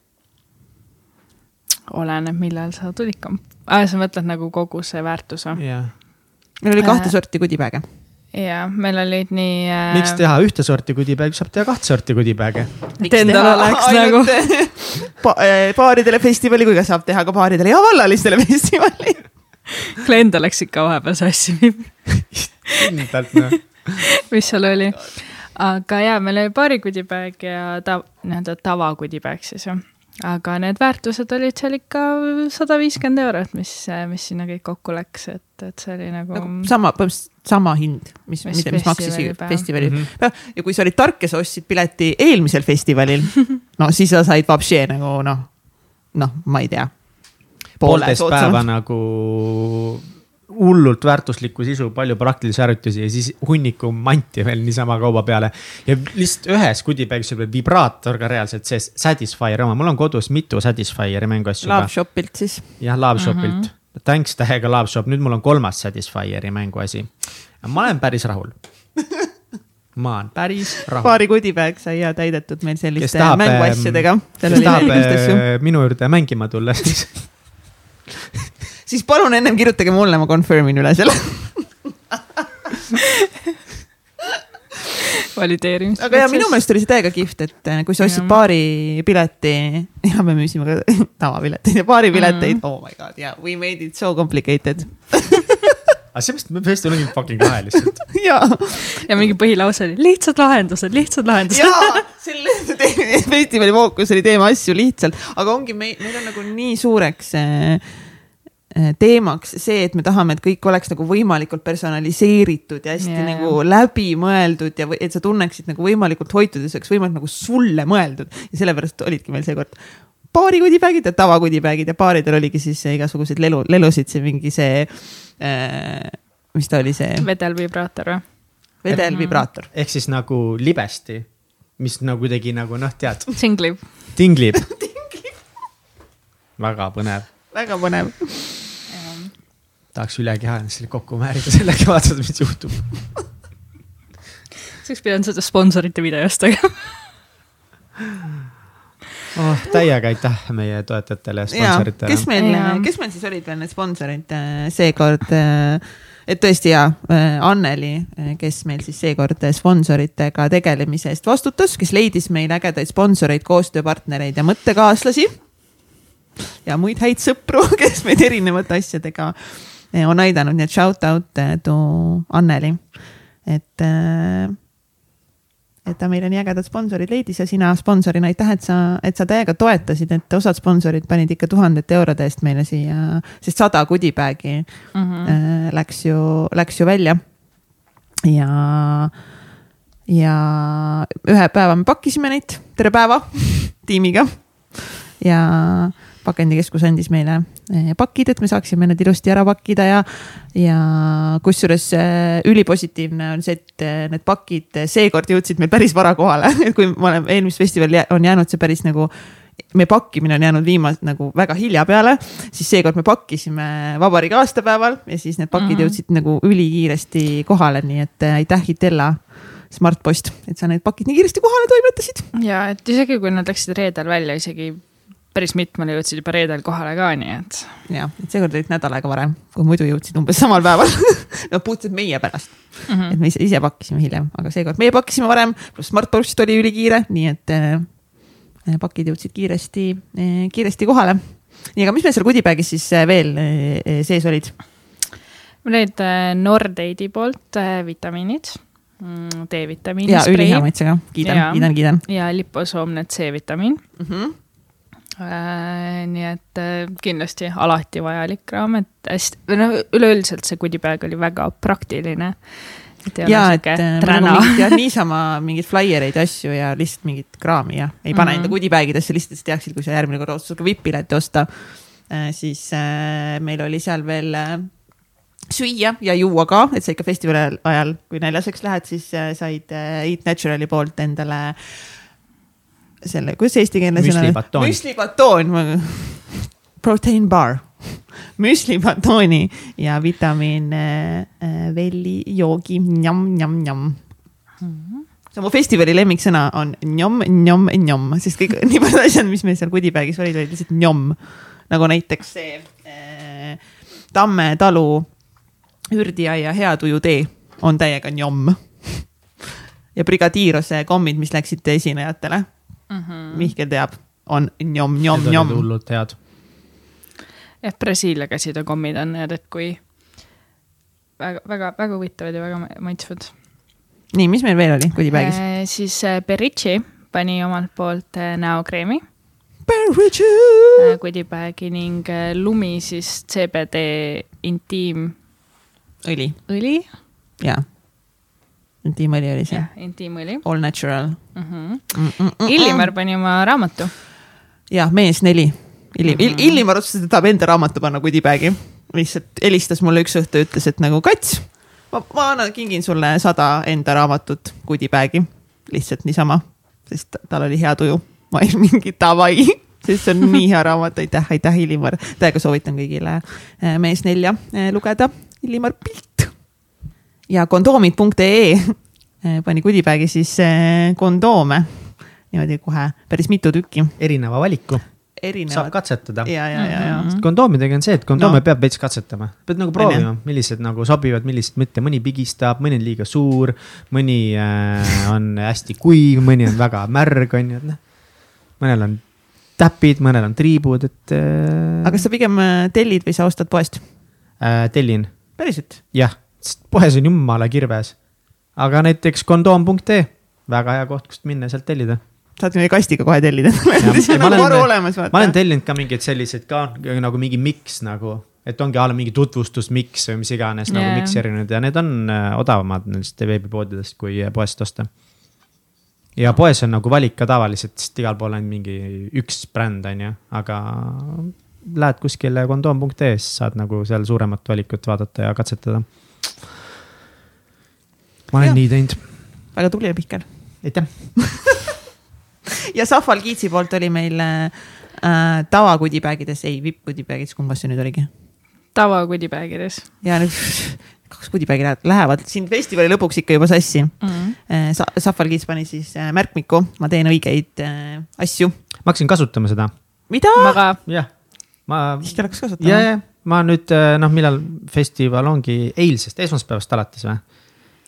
oleneb, millal sa tulid kamp- ah,, sa mõtled nagu kogu see väärtus või? jah. meil oli kahte Äh. sorti goodiebag'e. jaa, meil olid nii äh.... miks teha ühte sorti goodiebag'i, saab teha kahte sorti goodiebag'e. endal oleks nagu pa, eh, paaridele festivali, kui ka saab teha ka paaridele ja vallalistele festivali. klient oleks ikka vahepeal sassi viinud, kindlalt noh. mis seal oli. Aga jaa, meil oli paari goodiebag ja ta, nii-öelda tava goodiebag siis jah. aga need väärtused olid seal ikka sada viiskümmend eurot, mis, mis sinna kõik kokku läks, et, et see oli nagu, nagu sama, põhimõtteliselt sama hind, mis, Mis mis maksis festivalil mm. -hmm. ja kui sa olid tark ja sa ostsid pileti eelmisel festivalil, no siis sa said vapšee nagu noh, noh, ma ei tea. poolteist päeva nagu hullult väärtuslikku sisu, palju praktilisi harjutusi ja siis hunniku manti veel niisama kauba peale. ja lihtsalt ühes goodiebag'is oli vibraator ka reaalselt sees, Satisfyeri oma, mul on kodus mitu Satisfyeri mänguasju Love juba. Shopilt siis. jah, Loveshopilt Mhm. mm -hmm. Thanks tähega Loveshop, nüüd mul on kolmas Satisfyeri mänguasi. ma olen päris rahul. ma olen päris rahul. paari goodiebag sai ja täidetud meil selliste tahab, mänguasjadega. kes tahab äh, minu juurde mängima tulla, siis siis palun ennem kirjutage mulle, ma confirm in üle selle. valideerimis. aga ja minu meelest oli see täiega kihvt, et äh, kui sa ostsid paari pileti ja me müüsime ka tavapileteid ja paari pileteid mm., oh my god yeah, we made it so complicated aga seepärast me tõesti olime fucking lahe lihtsalt. ja, ja mingi põhilause oli lihtsad lahendused, lihtsad lahendused. ja selle festivali fookus oli teema asju lihtsalt, aga ongi meil, meil on nagu nii suureks äh, teemaks see, et me tahame, et kõik oleks nagu võimalikult personaliseeritud ja hästi yeah. nagu läbimõeldud ja et sa tunneksid nagu võimalikult hoitud ja see oleks võimalikult nagu sulle mõeldud ja sellepärast olidki meil seekord paari goodiebag'id ja tava goodiebag'id ja paaridel oligi siis igasuguseid lelu, lelusid, see mingi see äh,, mis ta oli, see vedelvibraator või? vedelvibraator. ehk siis nagu libesti, mis nagu kuidagi nagu noh, tead, singlib. tinglib väga põnev, väga põnev. Tahaks üle keha ennast selle kokku määrida sellega, vaadata, mis juhtub. siis pidanud seda sponsorite videost tegema. oh, täiega aitäh meie toetajatele ja ja sponsoritele. kes meil kes meil siis olid veel need sponsorid äh, seekord? et tõesti ja, Anneli, kes meil siis seekord sponsoritega tegelemise eest vastutas, kes leidis meil ägedaid sponsoreid, koostööpartnereid ja mõttekaaslasi. ja muid häid sõpru, kes meid erinevate asjadega äh, on aidanud, nii et shout out äh, to Anneli, et et ta meile nii ägedad sponsorid leidis ja sina sponsorina aitäh, et sa, et sa täiega toetasid, et osad sponsorid panid ikka tuhandete eurode eest meile siia, sest sada goodiebag'i mm Mhm. -hmm. läks ju, läks ju välja. ja, ja ühe päeva me pakkisime neid, tere päeva tiimiga ja pakendikeskus andis meile eh, pakid, et me saaksime need ilusti ära pakkida ja, ja kusjuures eh, ülipositiivne on see, et eh, need pakid seekord jõudsid meil päris vara kohale, kui ma olen eelmist festivali on jäänud see päris nagu meie pakkimine on jäänud viimast nagu väga hilja peale, siis seekord me pakkisime vabariigi aastapäeval ja siis need pakid mm. -hmm. jõudsid nagu ülikiiresti kohale, nii et aitäh, Itella Smartpost, et sa need pakid nii kiiresti kohale toimetasid. ja et isegi kui nad läksid reedel välja, isegi päris mitmele jõudsid juba reedel kohale ka, nii et jah, et seekord olid nädal aega varem, kui muidu jõudsid umbes samal päeval. no puhtalt meie pärast mm, -hmm. et me ise, ise pakkisime hiljem, aga seekord meie pakkisime varem, pluss Smartpost oli ülikiire, nii et äh, pakid jõudsid kiiresti äh,, kiiresti kohale. nii, aga mis meil seal goodiebag'is siis äh, veel äh, sees olid? mul olid äh, Nordeidi poolt äh, vitamiinid, D-vitamiini ja sprei ülihea maitsega, kiidan kiidan, kiidan ja liposoomne C-vitamiin. mm. -hmm. Äh, nii et äh, kindlasti alati vajalik raamat, hästi, või noh, üleüldiselt see goodiebag oli väga praktiline. ja et äh, nagu mingit jah, niisama mingeid flaiereid ja asju ja lihtsalt mingit kraami ja ei pane mm Mhm. -hmm. enda goodie bag'idesse lihtsalt, et teaksid, kui sa järgmine kord otsustad ka vipp-pileti osta. siis meil oli seal veel süüa ja juua ka, et sa ikka festivali ajal, kui näljaseks lähed, siis said Eat Naturali poolt endale selle, kuidas eestikeelne sõna Müslibatoon. müslibatoon, protein bar, müslibatooni ja vitamiin äh, äh, velli joogi njam-njam-njam. see on mu festivali lemmiksõna on njom, njom, njom, sest kõik nii paljud asjad, mis meil seal goodiebag'is olid, olid lihtsalt njom. nagu näiteks see äh, Tamme talu ürdiaia hea tuju tee on täiega njom. ja Brigadiirose kommid, mis läksid esinejatele mm. -hmm. Mihkel teab, on njom, njom, Need olid njom. hullult head. jah, Brasiilia käsitöökommid on need, et kui väga, väga, väga huvitavad ja väga ma- maitsvad. nii, mis meil veel oli goodiebag'is? siis äh, Berici pani omalt poolt äh, näokreemi Berici. äh, goodiebagi ning äh, Lumi siis CBD intiimõli. õli ja. Intiimõli oli see jah, intiimõli All natural mm. -hmm. mm. -mm -mm. Illimar pani oma raamatu. jah, mees neli. Illi- Mhm. mm -hmm., Illimar otsustas, et tahab enda raamatu panna goodiebag'i. lihtsalt helistas mulle üks õhtu, ütles, et nagu kats, ma, ma annan, kingin sulle sada enda raamatut goodiebag'i. lihtsalt niisama, sest tal oli hea tuju. ma olin mingi davai, sest see on nii hea raamat, aitäh, aitäh, Illimar. täiega soovitan kõigile eh, Mees nelja eh, lugeda, Illimar Pilt. Ja kondoomid.ee eh, pani goodiebag'i siis eh, kondoome, niimoodi kohe päris mitu tükki, erineva valiku saab erinevad. katsetada. ja, ja Mhm. kondoomidega on see, et kondoome No. peab veits katsetama, pead nagu proovima, millised nagu sobivad, millised mitte, mõni pigistab, mõni on liiga suur, mõni äh, on hästi kuiv, mõni on väga märg, on ju, et noh. mõnel on täpid, mõnel on triibud, et äh,. aga kas sa pigem äh, tellid või sa ostad poest? äh, tellin, päriselt? jah, poes on jumala kirves. aga näiteks kondoom.ee, väga hea koht, kust minna ja sealt tellida. saad meie kastiga kohe tellida. Ja on ma nagu olen- varu olemas, ma olen tellinud ka mingeid selliseid ka nagu mingi miks nagu, et ongi a la mingi tutvustusmiks või mis iganes yeah. Nagu miks erinevad ja need on äh, odavamad nendest veebipoodidest kui äh, poest osta. ja poes on nagu valik ka tavaliselt, sest igal pool on mingi üks bränd, on ju, aga lähed kuskile kondoom.ee-s, saad nagu seal suuremat valikut vaadata ja katsetada. Ma olen ja. nii teinud, väga tubli, Mihkel. aitäh. ja Sahval Kiitsi poolt oli meil äh, tava goodiebagides, ei vipp goodiebagides, kumbas see nüüd oligi? tava goodiebagides ja nüüd kaks goodiebagi lähevad, lähevad siin festivali lõpuks ikka juba sassi mm. -hmm. Sa-. Sahval Kiits pani siis äh, märkmiku, ma teen õigeid äh, asju. ma hakkasin kasutama seda, mida? jah, ma siis ta hakkas ja, kasutama. Ma nüüd noh, millal festival ongi eilsest, esmaspäevast alates või?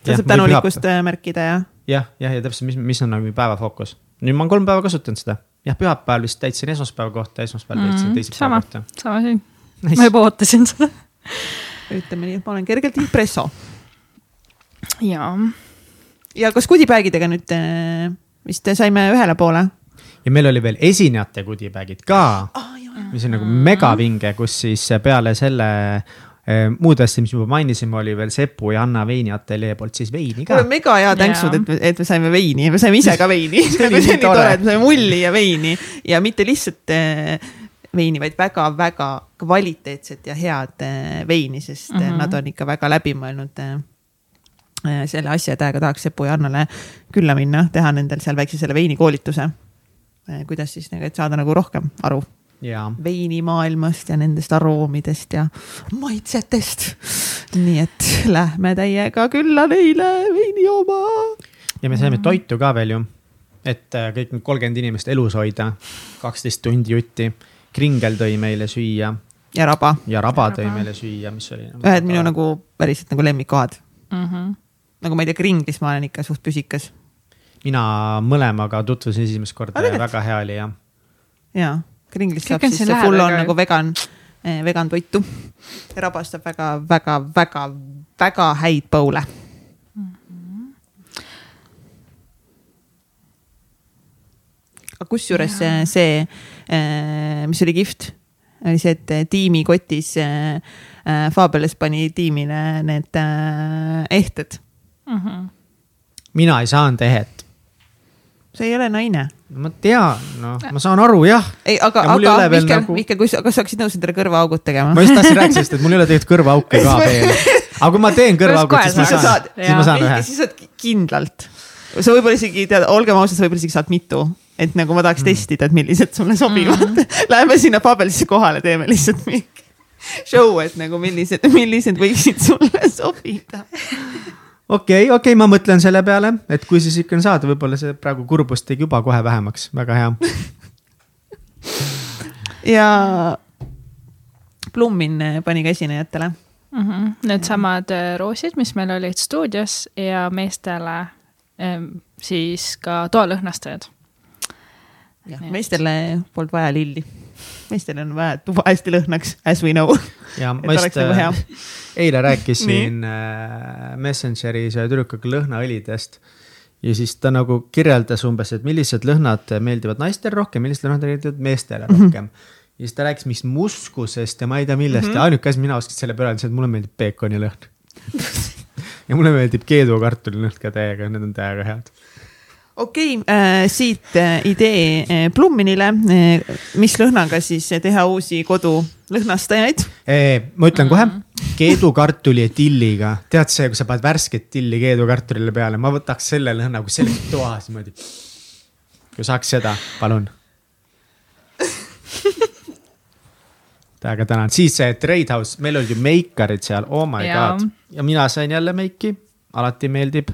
ta saab tänulikkust äh, märkida ja jah, jah, ja täpselt, mis, mis on nagu päeva fookus. nüüd ma olen kolm päeva kasutanud seda. jah, pühapäeval vist täitsin esmaspäeva kohta, esmaspäeval täitsin Mhm, teisipäeva kohta. sama siin, ma Nice. juba ootasin seda. ütleme nii, et ma olen kergelt impresso. jaa, ja kas goodiebagidega nüüd äh, vist saime ühele poole? ja meil oli veel esinejate goodiebag'id ka, mis on nagu megavinge, kus siis peale selle eh, muud asja, mis juba mainisime, oli veel Sepu ja Anna Veini ateljee poolt siis veini ka mega hea tänksud, Jaa. et, et me saime veini ja me saime ise ka veini. See oli nagu see nii tore. tore, et me saime mulli ja veini ja mitte lihtsalt äh, veini, vaid väga-väga kvaliteetset ja head äh, veini, sest mm Mhm. -hmm. nad on ikka väga läbimõelnud äh, äh, selle asja, et aega tahaks Sepu ja Annale külla minna, teha nendel seal väikse selle veinikoolituse. kuidas siis nagu, et saada nagu rohkem aru ja, veinimaailmast ja nendest aroomidest ja maitsetest. nii et lähme täiega külla neile veini jooma. ja me saime toitu ka veel ju. et äh, kõik need kolmkümmend inimest elus hoida, kaksteist tundi jutti. kringel tõi meile süüa ja raba, ja raba tõi Raba. meile süüa, mis oli. ühed minu nagu päriselt nagu lemmikkohad. mm. -hmm. nagu ma ei tea, Kringlis ma olen ikka suht püsikas mina mõlemaga tutvusin esimest korda ja väga hea oli jah. ja Kringlis Kõik saab on siis see full on nagu vegan, vegan toitu. rabas saab väga, väga, väga, väga häid põule. aga kusjuures Jaa. see, mis oli kihvt, oli see, et tiimikotis äh, äh, Fabeles pani tiimile need ehted. Mm -hmm. mina ei saanud ehet. sa ei ole naine ma tean, noh, ma saan aru jah. ei, aga, aga Mihkel nagu- nagu..., Mihkel, kui sa, kas sa oleksid nõus endale kõrvaaugud tegema? ma just tahtsin rääkida sellest, et mul ei ole tegelikult kõrvaauke ka veel. aga kui ma teen kõrvaaukud, kohe siis ma saan, siis ma saan ühe. siis saad ki- kindlalt. sa võib-olla isegi tead, olgem ausad, sa võib-olla isegi saad mitu, et nagu ma tahaks mm. testida, et millised sulle sobivad mm. Läheme sinna Fabelisse kohale, teeme lihtsalt mingi show, et nagu millised, millised võiksid sulle sobida. okei, okei, ma mõtlen selle peale, et kui siis ikka on saada, võib-olla see praegu kurbust tegi juba kohe vähemaks, väga hea. ja Blummin pani ka esinejatele. Mm -hmm. Needsamad äh, roosid, mis meil olid stuudios ja meestele ähm, siis ka toalõhnastajad. Nii. meestele polnud vaja lilli. Meestel on vaja, tuba hästi lõhnaks, as we know. ja ma just eile rääkisin äh, Messengeris ühe tüdrukuga lõhnaõlidest ja siis ta nagu kirjeldas umbes, et millised lõhnad meeldivad naistele rohkem, millised lõhnad meeldivad meestele rohkem mm. -hmm. ja siis ta rääkis mingist muskusest ja ma ei tea millest mm -hmm. ja ainuke asi, mina oskasin selle peale öelda, see, et mulle meeldib peekoni lõhn. ja mulle meeldib keedukartuli lõhn ka täiega, need on täiega head. Okei okay, äh,, siit äh, idee äh, Blumminile äh,, mis lõhnaga siis teha uusi kodulõhnastajaid. ma ütlen kohe, keedukartuli ja tilliga, tead see, kui sa paned värsket tilli keedukartulile peale, ma võtaks selle lõhna, kui see oleks toas niimoodi. kui saaks seda, palun. täiega tänan, siis see Trade House, meil olid ju meikarid seal, oh my Jaa. god ja mina sain jälle meiki, alati meeldib.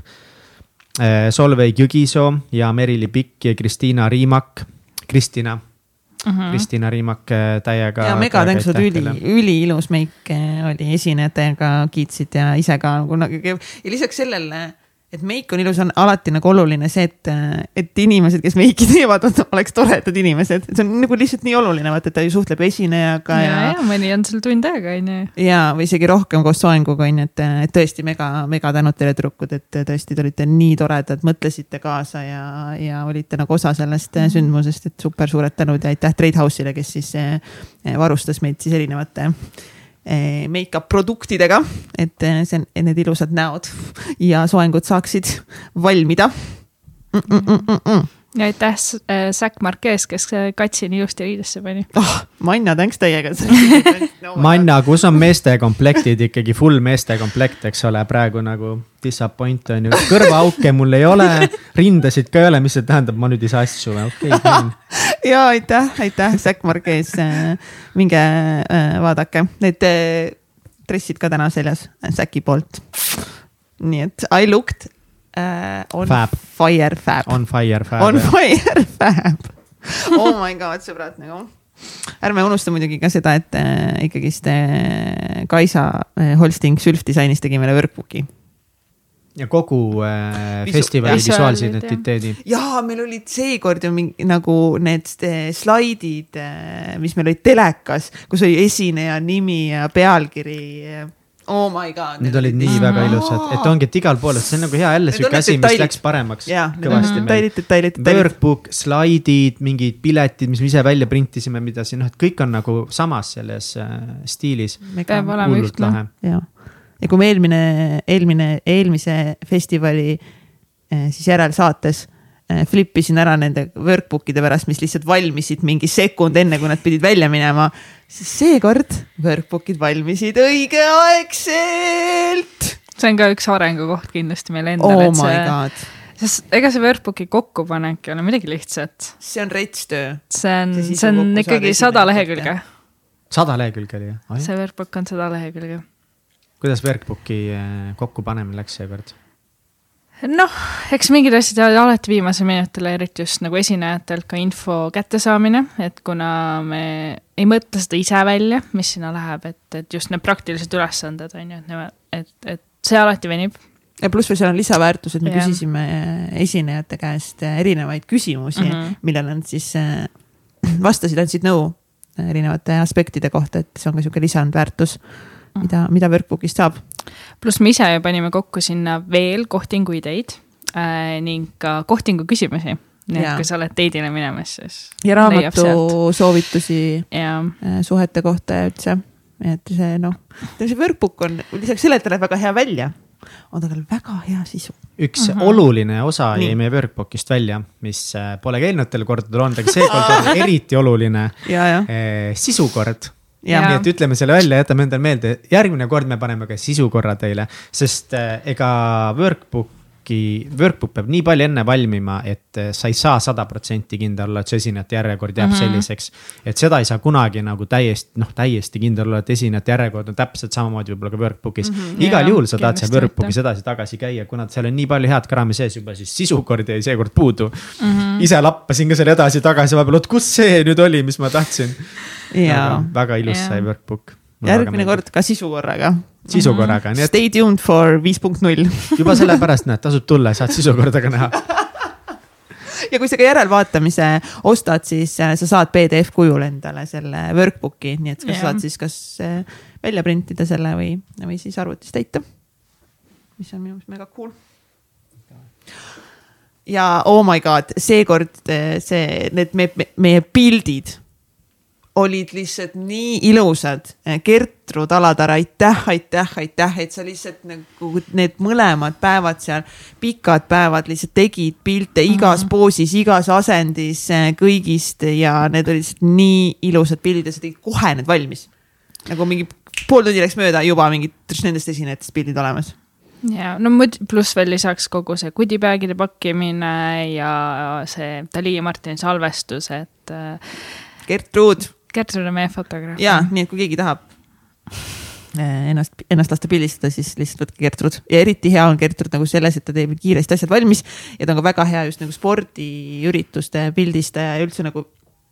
Solveig Jügisoo ja Merili Pikk ja Kristiina Riimak, Kristina Mm -hmm. Kristina Riimak äh, täiega. ja mega tänksud, üli, üliilus meik äh, oli esinejatega, kiitsid ja ise ka nagu nagu ja lisaks sellele, et meik on ilus, on alati nagu oluline see, et, et inimesed, kes meiki teevad, oleks toredad inimesed, see on nagu lihtsalt nii oluline, vaata, et ta ju suhtleb esinejaga ja, ja, ja, mõni on seal tund aega, onju. ja, või isegi rohkem koos soenguga on ju, et, et tõesti mega, mega tänud teile tüdrukud, et tõesti te olite nii toredad, mõtlesite kaasa ja, ja olite nagu osa sellest mm -hmm. sündmusest, et super suured tänud ja aitäh Trade House'ile, kes siis eh, varustas meid siis erinevate make-up produktidega, et eh, see, need ilusad näod ja soengud saaksid valmida mm. -mm -mm -mm ja aitäh äh, Zack Marquez, kes katsi nii ilusti riidesse pani. oh, Manna, tänks teiega. Manna, kus on meeste komplektid ikkagi full meeste komplekt, eks ole, praegu nagu disappoint on ju, kõrvaauke mul ei ole, rindasid ka ei ole, mis see tähendab, ma nüüd ei saa asju või, okei okay, ja aitäh, aitäh, Zack Marquez. minge äh, vaadake, need äh, dressid ka täna seljas Zacki poolt. nii et I looked uh, on Fab. fire fab. on fire, on fab. fire fab. oh my god, sõbrad nagu. ärme unusta muidugi ka seda, et äh, ikkagist äh, Kaisa äh, Holsting Sülf disainis tegi meile workbook'i. Ja kogu äh, Visu- festivali visuaalid, visuaalse jah. identiteedi. ja meil olid seekord ju mingi nagu need eh, slaidid, mis meil olid telekas, kus oli esineja nimi ja pealkiri. Oh my god. Need olid nii väga ilusad, et ongi, et igal pool, et see on nagu hea jälle need asi, mis läks paremaks detailid, detailid, detailid. Workbook, slaidid, mingid piletid, mis me ise välja printisime, mida siin, noh, et kõik on nagu samas selles äh, stiilis. peab olema ühtne. lahe. ja, kui me eelmine, eelmine, eelmise festivali eh, siis järelsaates eh, flippisin ära nende workbook'ide pärast, mis lihtsalt valmisid mingi sekund enne, kui nad pidid välja minema, siis seekord workbook'id valmisid õigeaegselt. see on ka üks arengukoht kindlasti meile Oh endale, et my see, god, sest ega see workbook'i kokkupanek ei ole midagi lihtsat. see on rets töö. see on, See on ikkagi sada lehekülge sada lehekülge oli jah? see workbook on sada lehekülge. Kuidas Workbooki äh, kokkupanemine läks seekord? noh, eks mingid asjad jäävad alati viimasele minutile, eriti just nagu esinejatelt ka info kättesaamine, et kuna me ei mõtle seda ise välja, mis sinna läheb, et, et just need praktilised ülesanded on ju, et nemad, et, et see alati venib. ja pluss veel seal on lisaväärtus, et me Jah. küsisime esinejate käest erinevaid küsimusi mm. -hmm. millele nad siis äh, vastasid, andsid nõu erinevate aspektide kohta, et see on ka sihuke lisandväärtus. Mida, mida Workbookist saab. pluss me ise panime kokku sinna veel kohtingu ideid äh, ning ka kohtingu küsimusi. nii et kui sa oled date'ile minemas, siis ja raamatu soovitusi ja äh, suhete kohta ja üldse, et see noh, see Workbook on lisaks sellele, et ta näeb väga hea välja, on ta ka väga hea sisu. üks Mhm. oluline osa jäi meie Workbookist välja, mis äh, pole ka eelnevatel kordadel olnud, aga seekord on eriti oluline ja, ja, eh, sisukord. Nii et ütleme selle välja, jätame endale meelde, järgmine kord me paneme ka sisukorra teile, sest äh, ega workbook'i, workbook peab nii palju enne valmima, et äh, sa ei saa sada protsenti kindel olla, et su esinejate järjekord jääb mm. -hmm. selliseks. et seda ei saa kunagi nagu täiesti, noh, täiesti kindel olla, et esinejate järjekord on täpselt samamoodi võib-olla ka workbook'is mm. -hmm. igal Jaa, juhul sa tahad seal workbook'is edasi-tagasi käia, kuna seal on nii palju head krami sees juba, siis sisukord jäi seekord puudu mm. -hmm. ise lappasin ka seal edasi-tagasi vahepeal, oot kus see nüüd oli, mis ma tahtsin. väga ilus sai workbook. järgmine kord ka sisukorraga. Sisukorraga, nii et Stay tuned for viis punkt null. juba sellepärast näed, tasub tulla, saad sisukorda ka näha. ja kui sa ka järelvaatamise ostad, siis äh, sa saad PDF kujul endale selle workbook'i, nii et sa Jah. saad siis kas äh, välja printida selle või, või siis arvutis täita. mis on minu meelest mega cool. ja oh my god, seekord äh, see, need me, me, meie pildid olid lihtsalt nii ilusad. Gertrud Alatara, aitäh, aitäh, aitäh, et sa lihtsalt nagu need mõlemad päevad seal, pikad päevad lihtsalt tegid pilte igas mm -hmm. poosis, igas asendis eh, kõigist ja need olid lihtsalt nii ilusad pildid ja sa tegid kohe need valmis. nagu mingi pool tundi läks mööda, juba mingid nendest esinejatest pildid olemas. ja no muid- pluss veel lisaks kogu see goodie-bag'ide pakkimine ja see Dali ja Martini salvestus, et äh, Gertrud Gertrud on meie fotograaf. ja nii, et kui keegi tahab eh, ennast, ennast lasta pildistada, siis lihtsalt võtke Gertrud ja eriti hea on Gertrud nagu selles, et ta teeb kiiresti asjad valmis ja ta on ka väga hea just nagu spordiürituste pildistaja ja üldse nagu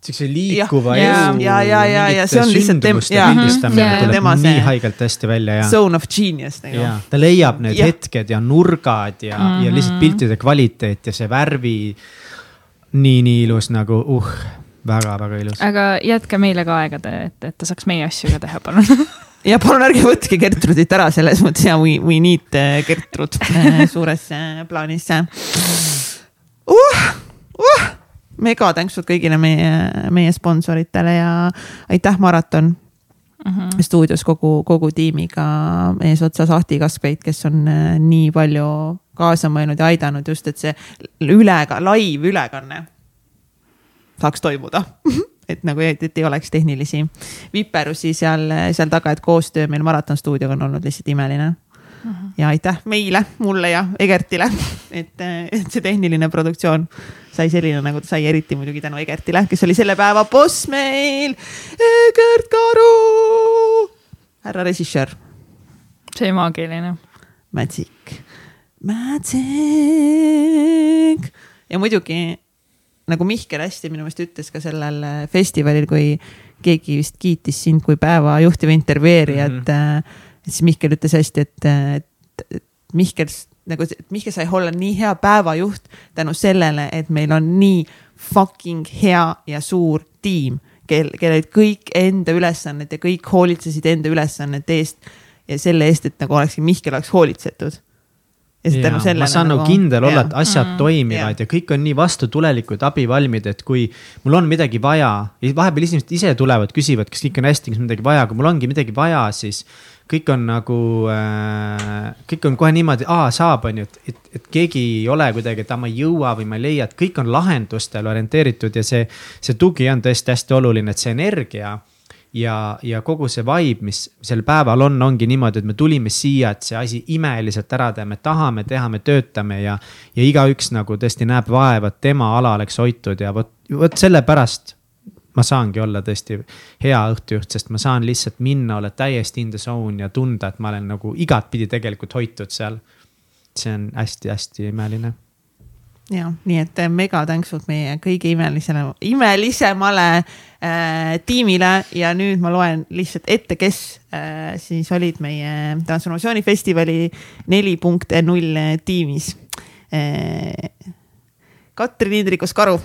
siukse liikuva Ja, elu. ja, ja, ja, ja see on lihtsalt tem- sündmuste jaa. pildistamine Mhm. tuleb Tema nii see- haigelt hästi välja ja. zone of genius nagu. ja ta leiab need Jah. hetked ja nurgad ja mm, -hmm. ja Mhm. lihtsalt piltide kvaliteet ja see värvi. nii, nii ilus nagu uh, väga-väga ilus. aga jätke meile ka aega, et, et ta saaks meie asju ka teha, palun ja palun ärge võtke Gertrudit ära selles mõttes ja we, we need eh, Gertrud eh, suures eh, plaanis uh,. Uh, mega tänksud kõigile meie, meie sponsoritele ja aitäh, Maraton mm. -hmm. stuudios kogu, kogu tiimiga eesotsas Ahti Kaskpeit, kes on nii palju kaasa mõelnud ja aidanud just, et see ülega, live ülekanne saaks toimuda et nagu, et, ei oleks tehnilisi viperusi seal, seal taga, et koostöö meil Maraton stuudioga on olnud lihtsalt imeline. ja aitäh meile, mulle ja Egertile, et, et see tehniline produktsioon sai selline, nagu ta sai, eriti muidugi tänu Egertile, kes oli selle päeva boss meil. Egert Karu, härra režissöör, see maagiline. Magic, Magic ja muidugi nagu Mihkel hästi minu meelest ütles ka sellel äh, festivalil, kui keegi vist kiitis sind kui päeva juhtiva intervjueerijat mm. -hmm. siis Mihkel ütles hästi, et, et, et Mihkel nagu, et Mihkel sai olla nii hea päevajuht tänu sellele, et meil on nii fucking hea ja suur tiim, kel, kellel kõik enda ülesanded ja kõik hoolitsesid enda ülesannete eest ja selle eest, et nagu olekski Mihkel oleks hoolitsetud. Ja siis tänu sellele. ma saan nagu kindel olla, et asjad Mm. toimivad ja kõik on nii vastutulelikud, abivalmid, et kui mul on midagi vaja, vahepeal inimesed ise tulevad, küsivad, kas kõik on hästi, kas midagi vaja, kui mul ongi midagi vaja, siis kõik on nagu äh,, kõik on kohe niimoodi, aa saab, on ju, et, et, et keegi ei ole kuidagi, et aa ma ei jõua või ma ei leia, et kõik on lahendustele orienteeritud ja see, see tugi on tõesti hästi oluline, et see energia ja, ja kogu see vibe, mis sel päeval on, ongi niimoodi, et me tulime siia, et see asi imeliselt ära teha, me tahame teha, me töötame ja. ja igaüks nagu tõesti näeb vaeva, et tema ala oleks hoitud ja vot, vot sellepärast ma saangi olla tõesti hea õhtujuht, sest ma saan lihtsalt minna, olla täiesti in the zone ja tunda, et ma olen nagu igatpidi tegelikult hoitud seal. see on hästi-hästi imeline ja nii et äh, mega tänksud meie kõige imelisele, imelisemale äh, tiimile ja nüüd ma loen lihtsalt ette, kes äh, siis olid meie transformatsioonifestivali neli punkt null tiimis äh,. Katrin Indrikus-Karu,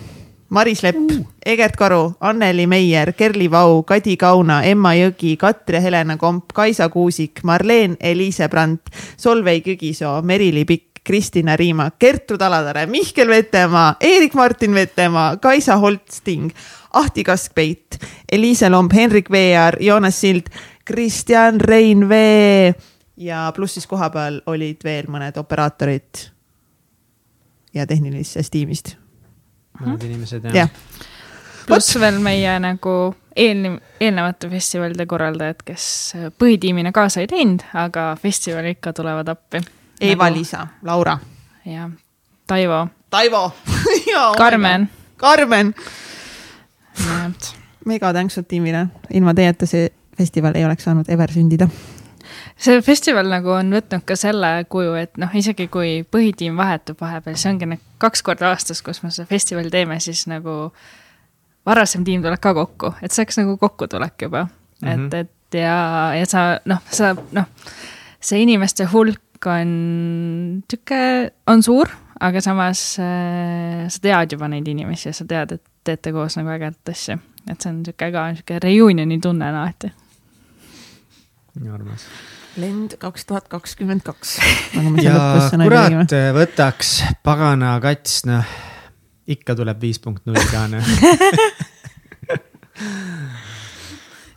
Maris Lepp uh., Egert Karu, Anneli Meier, Kerli Vau, Kadi Kauna, Emma Jõgi, Katri-Helena Komp, Kaisa Kuusik, Marleen Eliise Brandt, Solveig Jügisoo, Merili Pikk, Kristina Riima, Gertrud Alatare, Mihkel Vetemaa, Eerik-Martin Vetemaa, Kaisa Holtsting, Ahti Kaskpeit, Eliise Lomb, Henrik Veeaar, Joonas Sild, Kristjan Rein Vee ja pluss siis kohapeal olid veel mõned operaatorid ja tehnilisest tiimist. mõned inimesed jah ja. pluss veel meie nagu eelnev, eelnevate festivalide korraldajad, kes põhitiimina kaasa ei teinud, aga festivali ikka tulevad appi Eva-Liisa nagu..., Laura. jah, Taivo. Taivo Karmen. Karmen. mega tänksud tiimile, ilma teieta see festival ei oleks saanud ever sündida see festival nagu on võtnud ka selle kuju, et noh, isegi kui põhitiim vahetub vahepeal, see ongi nagu kaks korda aastas, kus me seda festivali teeme, siis nagu varasem tiim tuleb ka kokku, et see oleks nagu kokkutulek juba mm. -hmm. et, et ja, ja sa noh, sa noh, see inimeste hulk on sihuke, on suur, aga samas äh, sa tead juba neid inimesi ja sa tead, et teete koos nagu ägedat asja. et see on sihuke ka sihuke reunioni tunne on alati. nii armas. lend kaks tuhat kakskümmend kaks. ja kurat võtaks pagana kats, noh ikka tuleb viis punkt null ka noh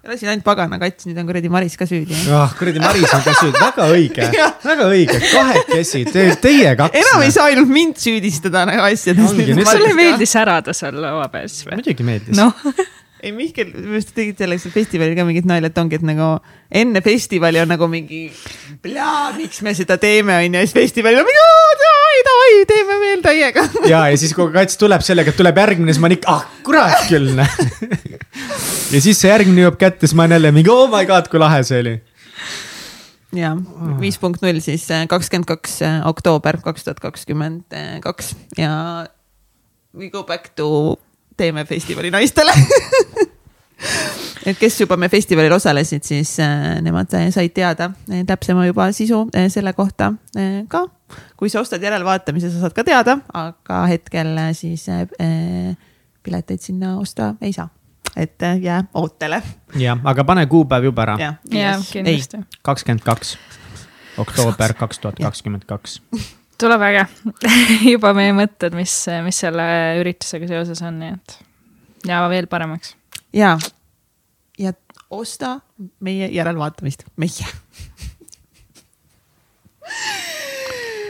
ei ole siin ainult pagana kats, nüüd on kuradi Maris ka süüdi. ah, kuradi Maris on ka süüdi, väga õige väga õige, kahekesi te,, teie kaks. enam ei saa ainult mind süüdistada nagu asjades. sulle meeldis särada seal laua peal siis või? muidugi meeldis no. Ei, Mihkel, minu arust tegid selleks festivalil ka mingit nalja, et ongi, et nagu enne festivali on nagu mingi, miks me seda teeme, onju, ja siis festivalil on mingi, davai, davai, teeme veel täiega. ja, ja siis, kui kats tuleb sellega, et tuleb järgmine, siis ma nii, ah kurat küll ja siis see järgmine jõuab kätte, siis ma olen jälle mingi, oh my god, kui lahe see oli. Ja viis punkt null siis eh, kakskümmend kaks eh, oktoober kaks tuhat kakskümmend kaks. Ja we go back to teeme festivali naistele et kes juba me festivalil osalesid, siis äh, nemad said teada äh, täpsema juba sisu äh, selle kohta äh, ka. kui sa ostad järelvaatamise, sa saad ka teada, aga hetkel äh, siis äh, pileteid sinna osta ei saa et äh, jää ootele. jah, aga pane kuupäev juba ära. jah, kindlasti. kakskümmend kaks oktoober kaks tuhat kakskümmend kaks tuleb äge. Juba meie mõtted, mis, mis selle üritusega seoses on, nii et ja veel paremaks. ja, ja osta meie järelvaatamist, meie.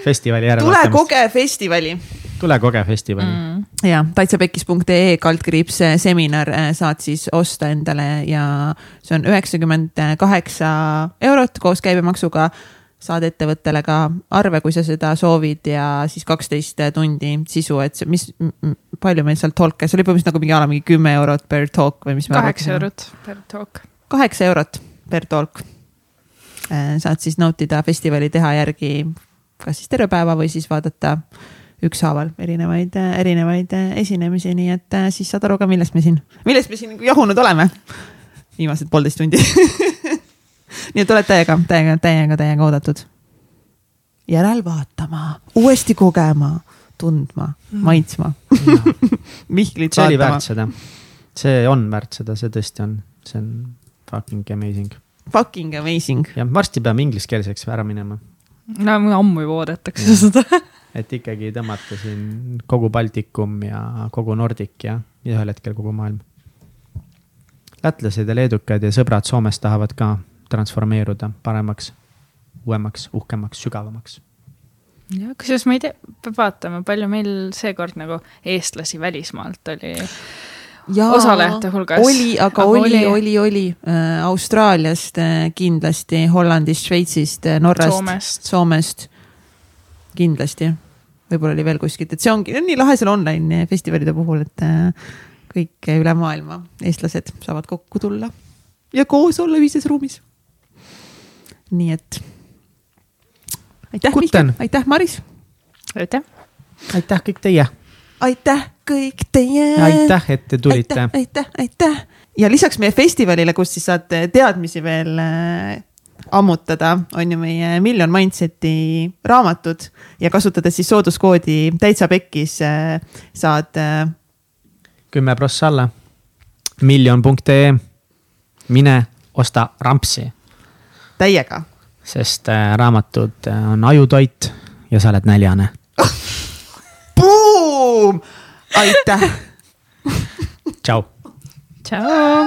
Festivali järelvaatamist. tule koge festivali. tule koge festivali. Mm.. ja taitsapekkis.ee kaldkriips seminar äh, saad siis osta endale ja see on üheksakümmend kaheksa eurot koos käibemaksuga saad ettevõttele ka arve, kui sa seda soovid ja siis kaksteist tundi sisu, et see, mis, palju meil seal talk'e, see oli põhimõtteliselt nagu mingi a la mingi kümme eurot per talk või mis. kaheksa eurot per talk. kaheksa eurot per talk. Äh, saad siis nautida festivali teha järgi kas siis terve päeva või siis vaadata ükshaaval erinevaid, erinevaid esinemisi, nii et äh, siis saad aru ka, millest me siin, millest me siin jahunud oleme viimased poolteist tundi nii et oled täiega, täiega, täiega, täiega oodatud. järelvaatama, uuesti kogema, tundma mm., maitsma Mihklit see oli väärt seda. see on väärt seda, see tõesti on, see on fucking amazing. Fucking amazing. jah, varsti peame ingliskeelseks ära minema. no ammu juba oodatakse seda et ikkagi tõmmata siin kogu Baltikum ja kogu Nordic ja, ja ühel hetkel kogu maailm. lätlased ja leedukad ja sõbrad Soomest tahavad ka transformeeruda paremaks, uuemaks, uhkemaks, sügavamaks. ja kusjuures ma ei tea, peab vaatama, palju meil seekord nagu eestlasi välismaalt oli ja, osalejate hulgas. oli, aga oli, oli, oli, oli äh, Austraaliast äh, kindlasti, Hollandist, Šveitsist äh,, Norrast, Soomest, Soomest, kindlasti. võib-olla oli veel kuskilt, et see ongi, on nii lahe seal online festivalide puhul, et äh, kõik üle maailma eestlased saavad kokku tulla ja koos olla ühises ruumis nii et aitäh. Mihkel, aitäh, Maris. aitäh. aitäh kõik teie, aitäh kõik teie. aitäh, et te tulite aitäh, aitäh, aitäh ja lisaks meie festivalile, kus siis saate teadmisi veel äh, ammutada, on ju meie Million Mindseti raamatud ja kasutades siis sooduskoodi täitsa pekkis äh, saad äh, kümme prossa alla. miljon.ee, mine osta rampsi, täiega. sest äh, raamatud äh, on ajutoit ja sa oled näljane. Boom, aitäh tšau. tšau.